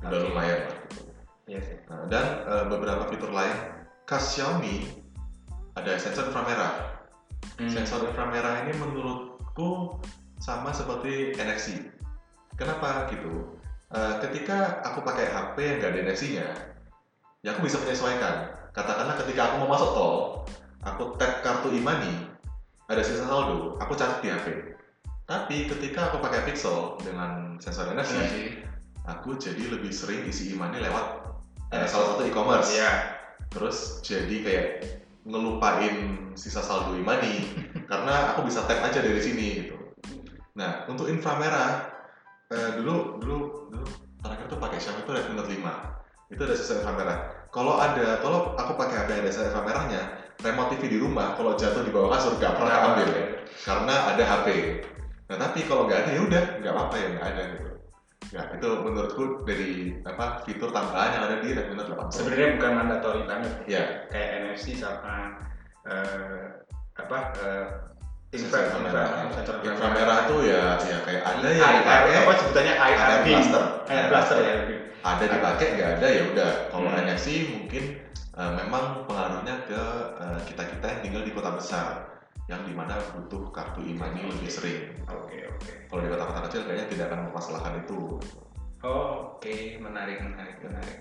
udah Oke. lumayan lah gitu. Iya Nah, dan eh, beberapa fitur lain. Khas Xiaomi ada sensor inframerah. Hmm. sensor inframerah ini menurutku sama seperti NFC kenapa? Gitu. Eh, ketika aku pakai HP yang nggak ada NFC-nya ya aku bisa menyesuaikan. Katakanlah ketika aku mau masuk tol aku tap kartu e-money ada sisa saldo aku catat di HP tapi ketika aku pakai Pixel dengan sensor NFC Iya aku jadi lebih sering isi e-money lewat eh, salah satu e-commerce. Iya. Terus jadi kayak ngelupain sisa saldo e-money karena aku bisa tap aja dari sini gitu. Nah untuk inframerah eh, dulu dulu dulu terakhir tuh pakai Xiaomi itu Redmi Note 5 itu ada sensor inframerah. Kalau ada kalau aku pakai HP yang ada sensor inframerahnya remote TV di rumah kalau jatuh di bawah kasur gak pernah ambil karena ada HP nah tapi kalau nggak ada ya udah nggak apa-apa ya nggak ada gitu ya itu menurutku dari apa fitur tambahan yang ada di Redmi Note 8 Pro sebenarnya bukan mandatori banget. Ya kayak NFC sama eh, apa eh, Sensor infra inframerah. infra tuh ya ya kayak ada yang dipakai apa sebutannya beam blaster. IR blaster ya ada dipakai nggak ada ya udah. Kalau Hmm. NFC mungkin uh, memang pengaruhnya ke kita kita yang tinggal di kota besar yang di mana butuh kartu e-money lebih sering Oke oke. kalau di kota-kota kecil kayaknya tidak akan mempermasalahkan itu Oh, oke menarik menarik menarik.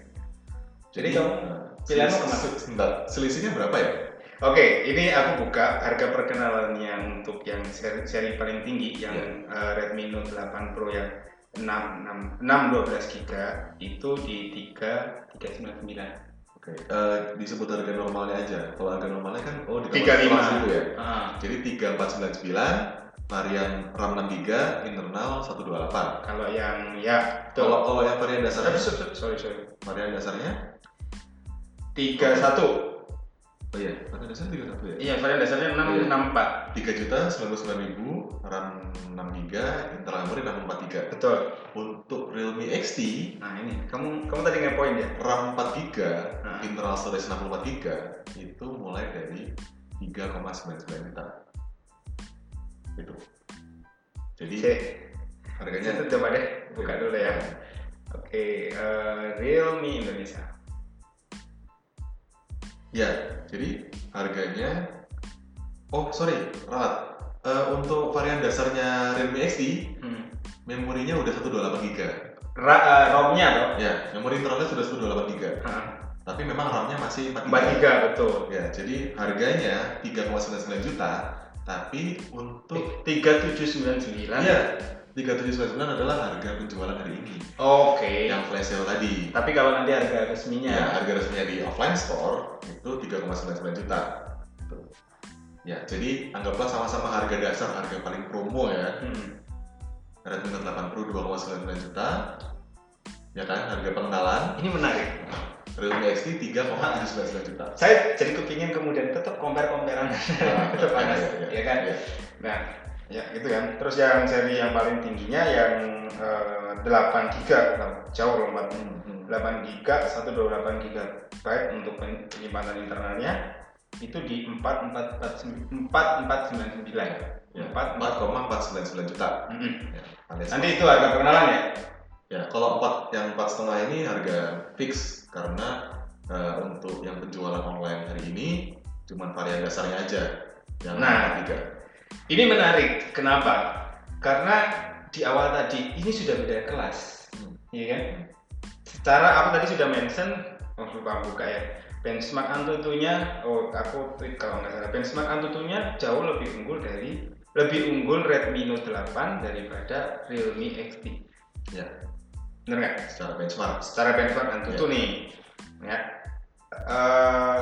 Jadi kamu uh, pilihanmu ke mana? sebentar, selisihnya berapa ya Oke, ini aku buka harga perkenalan yang untuk yang seri, seri paling tinggi yang Iya. eh, Redmi Note 8 Pro yang 6 6 6 12 GB itu di 3 399. Oke, eh, disebut harga normalnya aja. Kalau harga normalnya kan oh di 35. itu ya. Ah, Jadi 3499 varian RAM 6 GB, internal 128. kalau yang ya. Kalau kalau yang varian dasarnya, sorry, sorry, varian dasarnya 31. Oh iya, varian dasarnya 31 ya. Iya, varian dasarnya 664. 3 juta 99 ribu, RAM 6 GB, internal memori 643. Betul. Untuk Realme XT, Nah, ini kamu kamu tadi ngepoin ya? RAM 4 GB, Nah. internal storage 64 GB, itu mulai dari 3,99 juta. Itu. Jadi Oke. harganya Itu coba deh buka dulu ya. Oke, eh, Realme Indonesia. Ya, jadi harganya Oh, sorry, ralat. Eh, untuk varian dasarnya Realme XT, Hmm. memorinya udah 128 GB. Ra, eh, ROM-nya toh? Ya, memori internalnya sudah 128 GB. Ah, Tapi memang RAM-nya masih 4 GB. 4 giga betul. Ya, jadi harganya 3,99 juta, tapi untuk 3799. Iya, 3799 adalah harga penjualan hari ini. Oke. Yang flash sale tadi. Tapi kalau nanti harga Ya, resminya harga resminya di offline store itu 3,99 juta. Ya, jadi anggaplah sama-sama harga dasar, harga paling promo ya. hmm, Redmi Note 8 Pro 2,99 juta. Ya kan, harga pengenalan. ini menarik. Realme XT 3,799 juta. Saya jadi kepingin kemudian tetap compare-comparean Nah, tetap panas, ya, ya, ya kan? ya. Nah, ya gitu kan. Terus yang seri yang paling tingginya yang eh, 8 giga, jauh lompat. Hmm, hmm. 8 giga, 128 giga byte untuk pen- penyimpanan internalnya itu di 4499. Ya, 4 4,499 juta. Mm-mm. Ya, alias Nanti itu harga perkenalan ya? Ya, kalau empat yang empat setengah ini harga fix karena eh, untuk yang penjualan online hari ini cuma varian dasarnya aja yang Nah. tiga. Ini menarik. Kenapa? Karena di awal tadi ini sudah beda kelas, Hmm. iya kan? Secara aku tadi sudah mention, oh lupa buka ya. Benchmark Antutunya, oh aku tweet kalau nggak salah. Benchmark Antutunya jauh lebih unggul dari lebih unggul Redmi Note 8 daripada Realme XT. Ya, Bener nggak? secara benchmark. Secara benchmark Antutu Ya. nih, ya. Eh,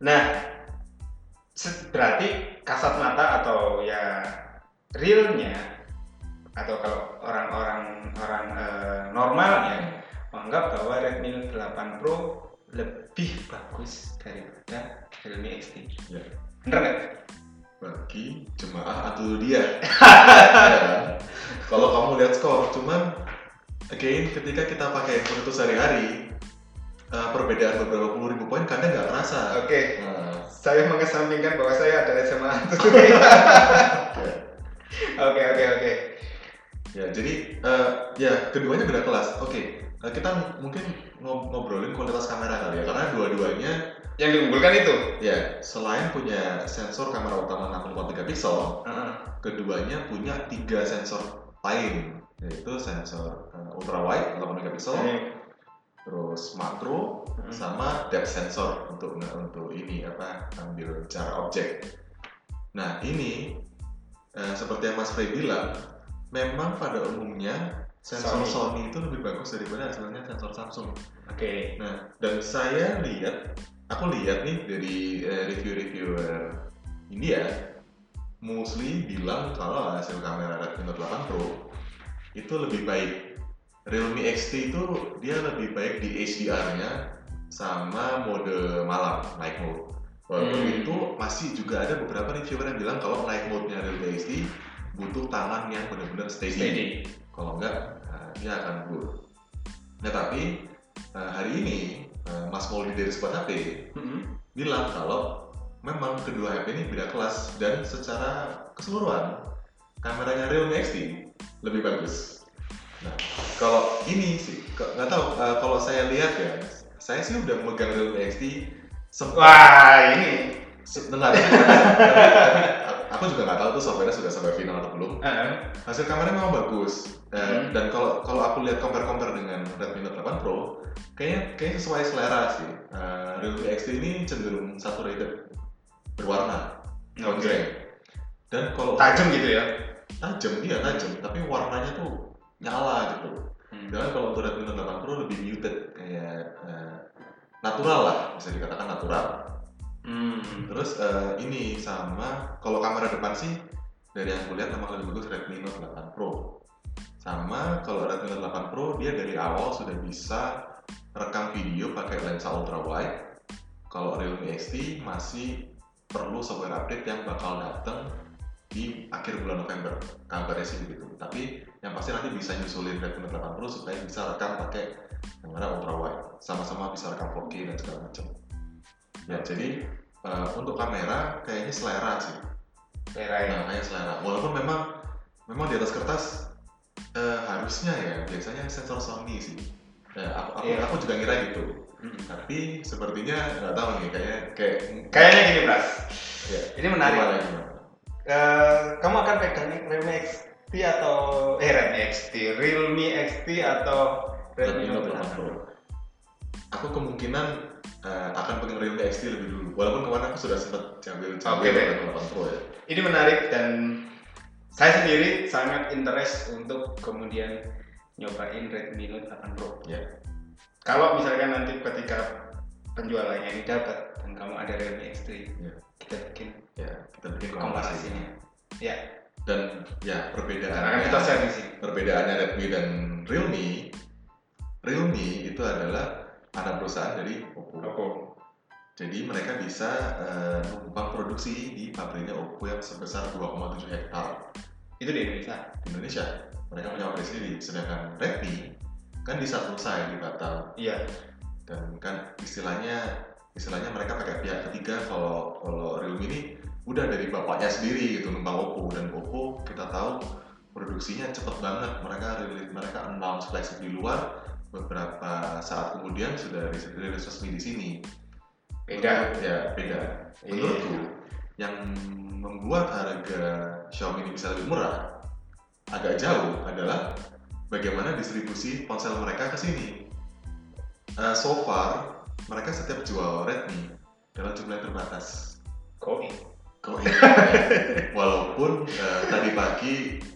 nah, berarti kasat mata atau ya realnya atau kalau orang-orang orang eh, normalnya menganggap bahwa Redmi Note 8 Pro lebih bagus daripada Realme XT. Ya. Bener nggak? Bagi jemaah atau dia. Ya? Kalau kamu lihat skor, cuman again ketika kita pakai handphone itu sehari-hari, eh, perbedaan beberapa puluh ribu poin kadang nggak kerasa. Oke, Nah, saya mengesampingkan bahwa saya adalah jemaah Oke, oke, oke. Ya, jadi eh, ya keduanya beda kelas. Oke, eh, kita mungkin ngob- ngobrolin kualitas kamera kali ya, karena dua-duanya Yang diunggulkan itu. ya selain punya sensor kamera utama 64 megapiksel, Heeh. keduanya punya tiga sensor lain, yaitu sensor eh, ultra wide 8 megapiksel, Ini terus makro, Hmm. sama depth sensor untuk untuk ini apa ambil jarak objek. Nah ini eh, seperti yang Mas Frey bilang, memang pada umumnya sensor Sony. Sony, itu lebih bagus daripada hasilnya sensor Samsung. Oke. Nah dan saya lihat, aku lihat nih dari eh, review-reviewer India, mostly bilang kalau hasil kamera Redmi Note 8 Pro itu lebih baik. Realme XT itu dia lebih baik di HDR-nya sama mode malam, night mode. Walaupun Hmm. itu masih juga ada beberapa reviewer yang bilang kalau night mode-nya Realme XT butuh tangan yang benar-benar steady. Steady. Kalau enggak, nah, dia akan blur. Nah tapi eh, hari ini eh, Mas Moldi dari Spot HP Mm-mm. bilang kalau memang kedua HP ini beda kelas dan secara keseluruhan kameranya Realme XT lebih bagus. Nah, kalau ini sih, nggak tahu. eh, kalau saya lihat ya, saya sih udah megang Realme XT Wah, ini. dengar. aku juga nggak tahu tuh software sudah sampai final atau belum. Heeh. Hasil kameranya memang bagus. Eh, Hmm. Dan kalau kalau aku lihat compare compare dengan Redmi Note 8 Pro, kayaknya kayaknya sesuai selera sih. Eh, Realme XT ini cenderung saturated, berwarna, Oke. konjreng. Dan kalau Tajam gitu ya. tajam, iya tajam, tapi warnanya tuh nyala gitu. Hmm. Dan kalau untuk Redmi Note 8 Pro lebih muted, kayak eh, natural lah, bisa dikatakan natural. Hmm. Terus eh, ini sama kalau kamera depan sih dari yang aku lihat memang lebih bagus Redmi Note 8 Pro. Sama kalau Redmi Note 8 Pro dia dari awal sudah bisa rekam video pakai lensa ultra wide. Kalau Realme XT masih perlu software update yang bakal datang di akhir bulan November. Kabarnya sih begitu. Tapi yang pasti nanti bisa nyusulin Redmi Note 8 Pro supaya bisa rekam pakai kamera ultra wide. Sama-sama bisa rekam 4K dan segala macam. Ya, jadi eh, untuk kamera kayaknya selera sih. Merah ya. Nah, kayak selera. Walaupun memang memang di atas kertas eh, harusnya ya biasanya sensor Sony sih. Eh, aku, aku, Iya. aku juga ngira gitu. Hmm. Tapi sepertinya nggak tahu nih kayak kayak Kayaknya gini, Pras. ya, Ini menarik. gimana, gimana? Eh, kamu akan pegang Realme XT atau eh Realme XT, Realme XT atau Redmi Note 8 Pro? Aku kemungkinan eh, akan pegang Realme XT lebih dulu. Walaupun kemarin aku sudah sempat cambil Oke cambil. Redmi 8 Pro ya. Ini menarik dan saya sendiri sangat interest untuk kemudian nyobain Redmi Note 8 Pro. Ya. Kalau misalkan nanti ketika penjualannya ini dapat dan kamu ada Realme XT, Ya. kita bikin Ya, kita bikin komparasinya. komparasinya. Ya, Dan ya perbedaannya kita share di sini. perbedaannya Redmi dan Realme Realme itu adalah anak perusahaan dari Oppo Oppo. jadi mereka bisa mengembang produksi di pabriknya Oppo yang sebesar 2,7 hektar Itu di Indonesia. di Indonesia mereka punya pabrik sendiri sedangkan Redmi kan di satu saya di Batam Iya. dan kan istilahnya istilahnya mereka pakai pihak ketiga kalau kalau Realme ini udah dari bapaknya sendiri gitu numpang Oppo dan Oppo kita tahu produksinya cepet banget mereka rilis mereka announce flagship di luar beberapa saat kemudian sudah rilis resmi di sini Beda. Menurut- ya beda Iya. menurutku yang membuat harga Xiaomi ini bisa lebih murah agak jauh adalah bagaimana distribusi ponsel mereka ke sini. Eh, so far mereka setiap jual Redmi dalam jumlah yang terbatas. Koi. Kok iya? Walaupun eh, tadi pagi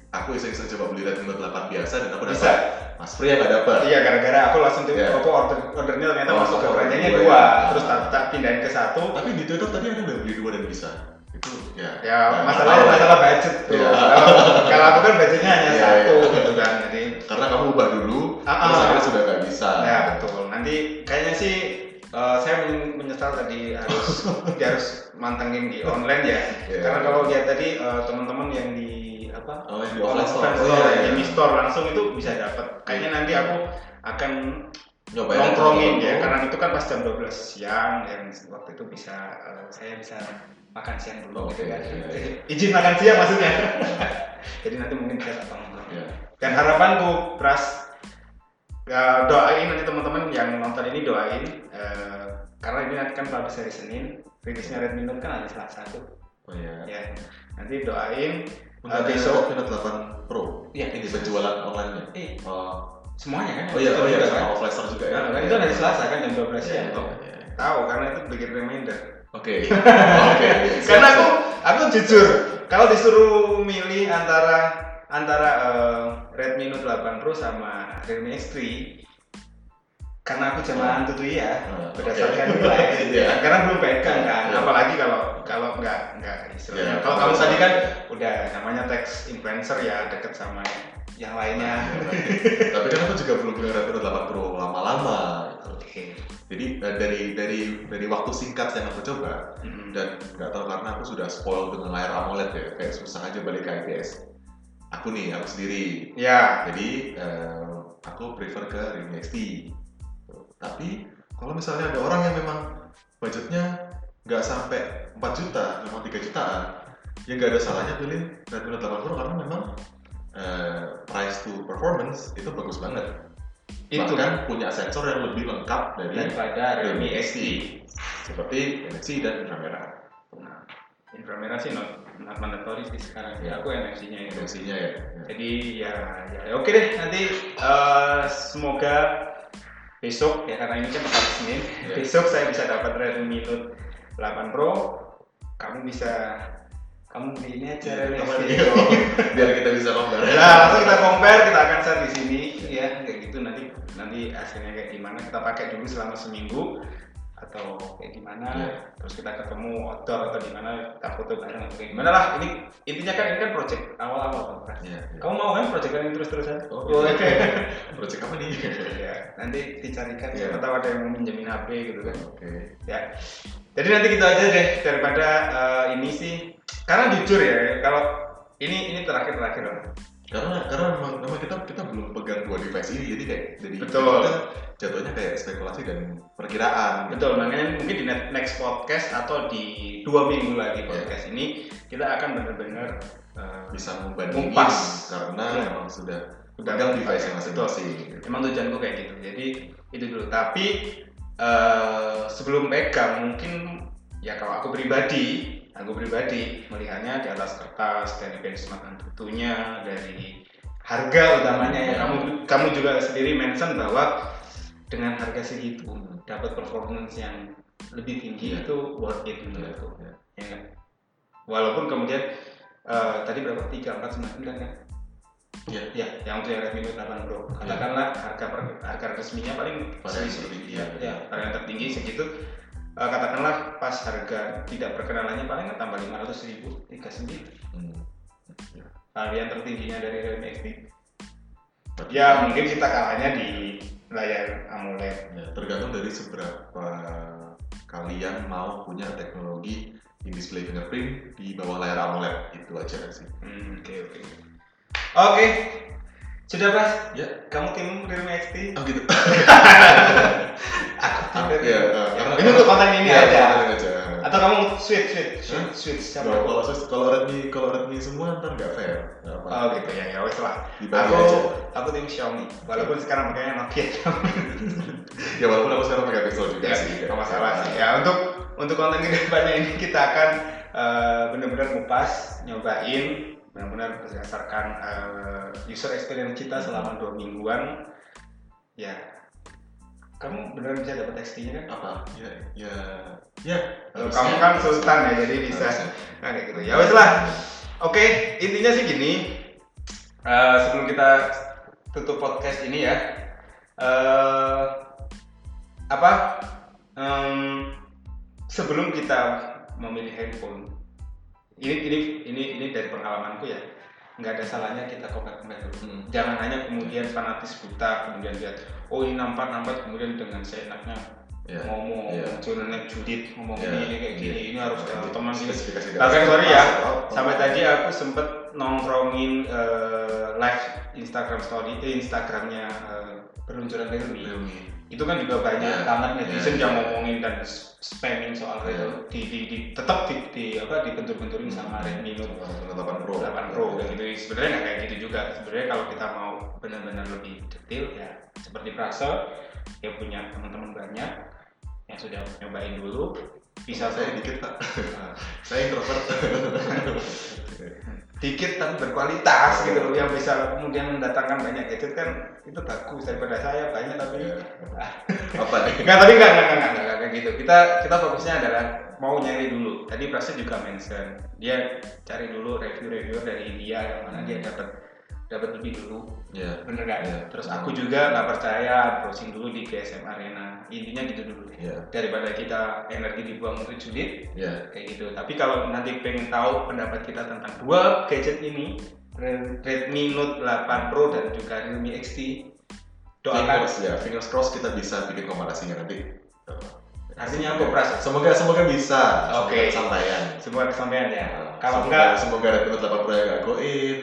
aku iseng-iseng coba beli Redmi Note 8 biasa dan aku Bisa. dapat Mas Free yang nggak dapat. Iya, gara-gara aku langsung tuh Iya. Oppo order ordernya ternyata Oh, masuk ke keranjangnya dua ya. terus tak, tak pindahin ke satu. Tapi di Twitter tadi ada udah beli dua dan bisa. Itu ya. Ya, nggak masalahnya tahu lah. masalah budget tuh. Iya. Kalau, kalau aku kan budgetnya hanya Iya, satu iya. gitu kan, jadi Karena kamu ubah dulu, Ah, terus ah. akhirnya sudah nggak bisa. ya betul. Nanti kayaknya sih eh, saya men- menyesal tadi harus dia harus mantengin di online ya. Iya. Karena kalau lihat tadi eh, teman-teman yang di apa Oh, yang di online store. store, Oh, iya. yang di store langsung itu bisa dapat. Kayaknya nanti aku akan Nyobain nongkrongin ya karena itu kan pas jam 12 siang dan waktu itu bisa eh, saya bisa makan siang dulu Oke, gitu kan. iya, Jadi, izin makan siang maksudnya. Jadi nanti mungkin bisa datang nongkrong. Ya. Dan harapanku Pras ya, doain nanti teman-teman yang nonton ini doain eh, karena ini nanti kan publish hari Senin, rilisnya Redmi Note kan hari Selasa tuh. Oh iya. Ya. Nanti doain Untuk Eh, besok Redmi Note 8 Pro. Iya. Ini penjualan online-nya. eh, Oh. semuanya kan. Oh iya, oh iya, Juga, sama kan? juga ya. Nah, kan itu hari Selasa kan jam 12 Iya, siang. iya, tuh. iya. Tahu karena itu bikin reminder. Oke. Oke. Karena aku aku jujur kalau disuruh milih antara antara eh, Redmi Note 8 Pro sama Realme X3 karena aku zaman tuh ya Hmm, berdasarkan oke. nilai gitu ya. karena belum pegang kan Iya. apalagi kalau kalau nggak nggak istilahnya Iya, kalau kamu tadi kan udah namanya teks influencer ya deket sama yang lainnya Iya, Tapi kan aku juga belum punya Redmi Note 8 Pro lama-lama. gitu. oke Jadi eh, dari dari dari waktu singkat yang aku coba Mm-mm. dan nggak tahu karena aku sudah spoil dengan layar AMOLED ya, kayak susah aja balik ke IPS. Aku nih, aku sendiri. ya Jadi eh, aku prefer ke Realme XT. Tapi kalau misalnya ada orang yang memang budgetnya nggak sampai 4 juta, memang 3 jutaan, ya nggak ada salahnya pilih Redmi Note 8 Pro karena memang eh, price to performance itu bagus banget. Itu Bahkan punya sensor yang lebih lengkap dari daripada Realme XT. seperti NFC dan. Nah, inframerah sih not, not mandatory sih sekarang sih. Aku NFC-nya itu. NFC-nya ya. ya. Jadi ya, ya ya oke deh nanti eh, semoga besok ya karena ini kan hari Senin Ya. besok saya bisa dapat Redmi Note 8 Pro kamu bisa kamu beli ini aja Apa XT. nih? Biar kita bisa compare. Nah, langsung kita compare, kita akan share di sini ya, kayak gitu nanti nanti hasilnya kayak gimana kita pakai dulu selama seminggu atau kayak gimana, Iya. terus kita ketemu outdoor atau di mana kita foto bareng atau kayak gimana lah. Ini intinya kan ini kan project awal-awal kan. Iya, iya. Kamu mau kan project ini terus-terusan? Oh, Oh, iya. iya. Project apa nih? ya, nanti dicarikan Iya. siapa tahu ada yang mau minjemin HP gitu kan. Oke. Ya. Jadi nanti gitu aja deh daripada eh, ini sih. Karena jujur ya, kalau ini ini terakhir-terakhir lah. Karena karena memang, memang kita kita belum pegang dua device ini, jadi kayak jadi Betul. kita jatuhnya kayak spekulasi dan perkiraan. Betul, makanya mungkin di ne- next podcast atau di dua minggu lagi Iya. podcast ini kita akan benar-benar uh, bisa membandingin Mumpas. karena Iya. memang sudah Udah pegang device yang masing-masing. emang tujuanku kayak gitu. Jadi itu dulu. Tapi uh, sebelum pegang mungkin ya kalau aku pribadi, aku pribadi melihatnya di atas kertas dari benchmark tentunya dari harga utamanya ya kamu kamu juga sendiri mention bahwa dengan harga segitu dapat performance yang lebih tinggi Iya. itu worth it menurutku. Iya. ya kan? Walaupun kemudian eh, tadi berapa? 3, 4, 9 kan? Iya. Ya, yang untuk yang Redmi Note 8 Pro. Katakanlah harga per- harga resminya paling selisih- tertinggi. ya, ya, varian tertinggi segitu. Eh, katakanlah pas harga tidak perkenalannya paling tambah 500 ribu, 39. Hmm. Varian tertingginya dari Redmi XT. Ya mungkin kita kalahnya di layar AMOLED. Ya, tergantung dari seberapa kalian mau punya teknologi in display fingerprint di bawah layar AMOLED itu aja sih. Hmm, Oke oke. Oke, sudah Pras. Ya. Kamu tim Realme XT? Oh gitu. Aku tim Ah, Redmi. iya, eh, karena- ini untuk konten ini Iya, aja. aja. Atau kamu switch switch switch, switch siapa? Kalau kalau sus- kalau Redmi kalau Redmi semua ntar nggak fair. Nggak apa. Oh gitu ya, ya wes lah. Dibagi Aku aja. aku tim Xiaomi. Walaupun sekarang makanya Nokia. Ya walaupun aku sekarang pakai Pixel juga ya sih. sih, nggak masalah sih. Ya untuk untuk konten ke depannya ini kita akan eh, benar-benar ngupas, nyobain, benar-benar berdasarkan eh, user experience kita selama dua mingguan. Ya, kamu beneran bisa dapat XT-nya kan? Apa? Ya ya ya. Kalau kamu kan sultan ya, jadi bisa. Harusnya. Nah, kayak gitu. Ya wes lah. Oke, intinya sih gini. Eh, sebelum kita tutup podcast ini ya, eh apa? em, sebelum kita memilih handphone, ini ini ini ini dari pengalamanku ya, nggak ada salahnya kita compare compare dulu. Hmm. Jangan hanya kemudian fanatis buta, kemudian lihat, oh ini nampak nampak, kemudian dengan seenaknya Ya. ngomong, Iya. channelnya Judit ngomong Ya. ini, ini kayak gini, Iya. ini harus Iya. uh, teman. Spesifikasi Bahkan sorry ya, Oh, sampai oh. tadi aku sempet nongkrongin eh, live Instagram story, eh, Instagramnya eh, peluncuran Realme. Itu kan juga banyak Iya. banget netizen Iya. yang ngomongin dan spamming soal Iya. itu di, di, di tetap di, di apa dibentur-benturin sama Redmi Note Note 8 Pro. 8 Pro gitu. Sebenarnya nggak kayak gitu juga. Sebenarnya kalau kita mau benar-benar lebih detail ya seperti Prase ya punya teman-teman banyak yang sudah nyobain dulu bisa saya dikit pak. saya introvert. dikit tapi berkualitas gitu loh yang bisa kemudian mendatangkan banyak gadget kan itu bagus daripada saya banyak tapi Iya. Apa nih? Enggak, tapi enggak, enggak, enggak, enggak, kayak gitu. Kita kita fokusnya adalah mau nyari dulu. Tadi Prasnya juga mention, dia cari dulu review-review dari India yang mana dia dapat dapat lebih dulu. Ya. Bener nggak? Iya. Terus aku juga nggak percaya browsing dulu di GSM Arena. Intinya gitu dulu deh. Ya. Daripada kita energi dibuang untuk julid, Ya. kayak gitu. Tapi kalau nanti pengen tahu pendapat kita tentang dua gadget ini, Re- Redmi Note 8 Pro dan juga Realme XT, doakan. Fingers ya, fingers cross kita bisa bikin komparasinya nanti. Artinya apa Pras? Semoga semoga bisa. Oke. Semoga kesampaian. Sebuah kesampaian ya. Nah, Kalau semoga, enggak, semoga Note 8 Pro yang gak goib.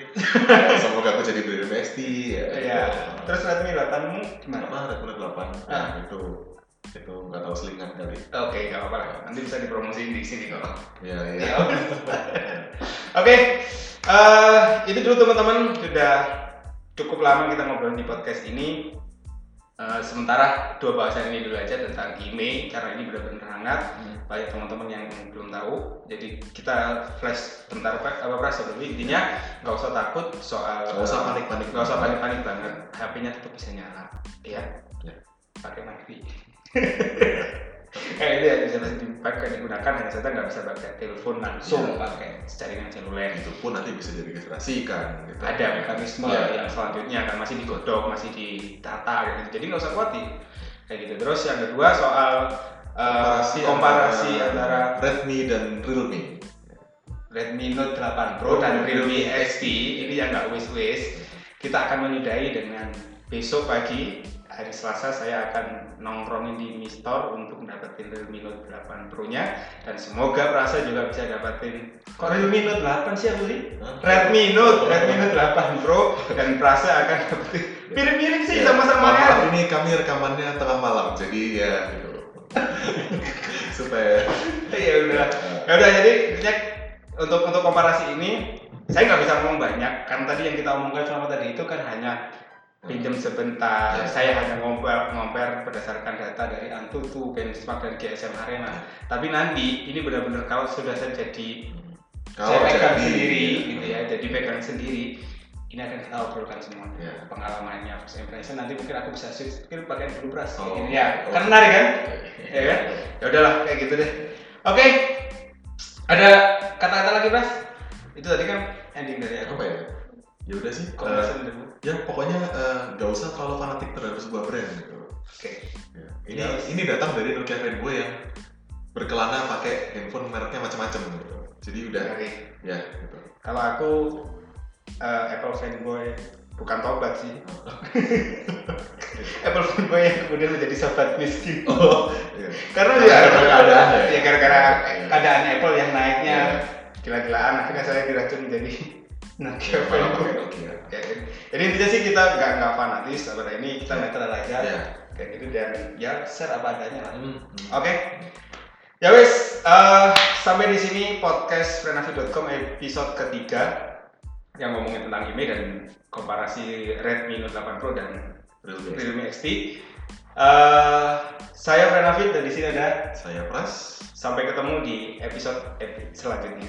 Ya, semoga aku jadi Redmi XT ya. ya. Terus Redmi 8-mu gimana? apa Note 8? Ah. Nah, itu itu nggak tahu selingan kali. Oke, nggak apa-apa. Nanti bisa dipromosiin di sini kok. Ya ya. Ya, Oke, Oke, Eh, itu dulu teman-teman sudah cukup lama kita ngobrol di podcast ini. Eh, sementara dua bahasan ini dulu aja tentang email karena ini benar-benar hangat. Banyak teman-teman yang belum tahu. Jadi kita flash bentar Pak, apa Pras sebelum intinya nggak usah takut soal Nggak usah panik-panik. nggak usah panik-panik banget. HP-nya tetap bisa nyala, ya. Ya. Pakai. eh itu ya bisa dipakai digunakan hanya saja nggak bisa pakai telepon langsung Ya. pakai jaringan seluler Itu pun nanti bisa diregistrasikan. Gitu. ada mekanisme Ya. yang selanjutnya kan masih digodok masih ditata gitu jadi nggak usah khawatir kayak gitu terus yang kedua soal uh, komparasi, antara, Redmi dan Realme. Redmi Note 8 Pro dan Realme XT ini yang nggak wis wis kita akan menyudahi dengan besok pagi hari Selasa saya akan nongkrongin di Mi Store untuk mendapatkan Realme Note 8 Pro nya dan semoga Prasa juga bisa dapatin kok Realme Note 8 sih aku sih? Redmi Note, Redmi Note 8 Pro dan Prasa akan dapetin mirip-mirip sih Ya, sama-sama ya. maaf, ini kami rekamannya tengah malam, jadi ya gitu. Supaya Ya udah. Ya udah jadi intinya untuk untuk komparasi ini saya nggak bisa ngomong banyak karena tadi yang kita omongkan selama tadi itu kan hanya pinjam sebentar. Ya. Saya hanya ngomper ngomper berdasarkan data dari Antutu, Benchmark dan GSM Arena. Tapi nanti ini benar-benar kalau sudah saya jadi saya kalau pegang jadi sendiri gitu ya, jadi pegang sendiri ini akan kita obrolkan semua Ya. pengalamannya first impression nanti mungkin aku bisa switch mungkin pakai dulu beras Oh. Gini ya kan menarik kan ya kan ya udahlah kayak gitu deh oke ada kata-kata lagi Bras itu tadi kan ending dari aku apa ya? Ya udah sih. eh, Comparison dulu. Ya pokoknya eh, nggak usah terlalu fanatik terhadap sebuah brand gitu. oke Ya. Ini Ya. ini datang dari Nokia fanboy yang berkelana pakai handphone mereknya macam-macam gitu. Jadi udah Oke. ya gitu. kalau aku eh, Apple fanboy bukan tobat sih Apple fanboy yang kemudian menjadi sobat miskin Oh, iya. karena Karena ya gara-gara keadaan ya? ya gara-gara Iya. keadaan Apple yang naiknya Iya. gila-gilaan akhirnya saya diracun menjadi Malah fanboy pakai Nokia. Ya, kan? jadi intinya sih kita nggak nggak fanatis pada ini kita netral aja Ya. kayak gitu dan ya share apa adanya lah hmm. oke ya wes eh, sampai di sini podcast frenavi.com episode ketiga yang ngomongin tentang email dan komparasi Redmi Note 8 Pro dan Realme. Realme XT Eh, saya Frenavid dan di sini ada Saya Pras. sampai ketemu di episode epi- selanjutnya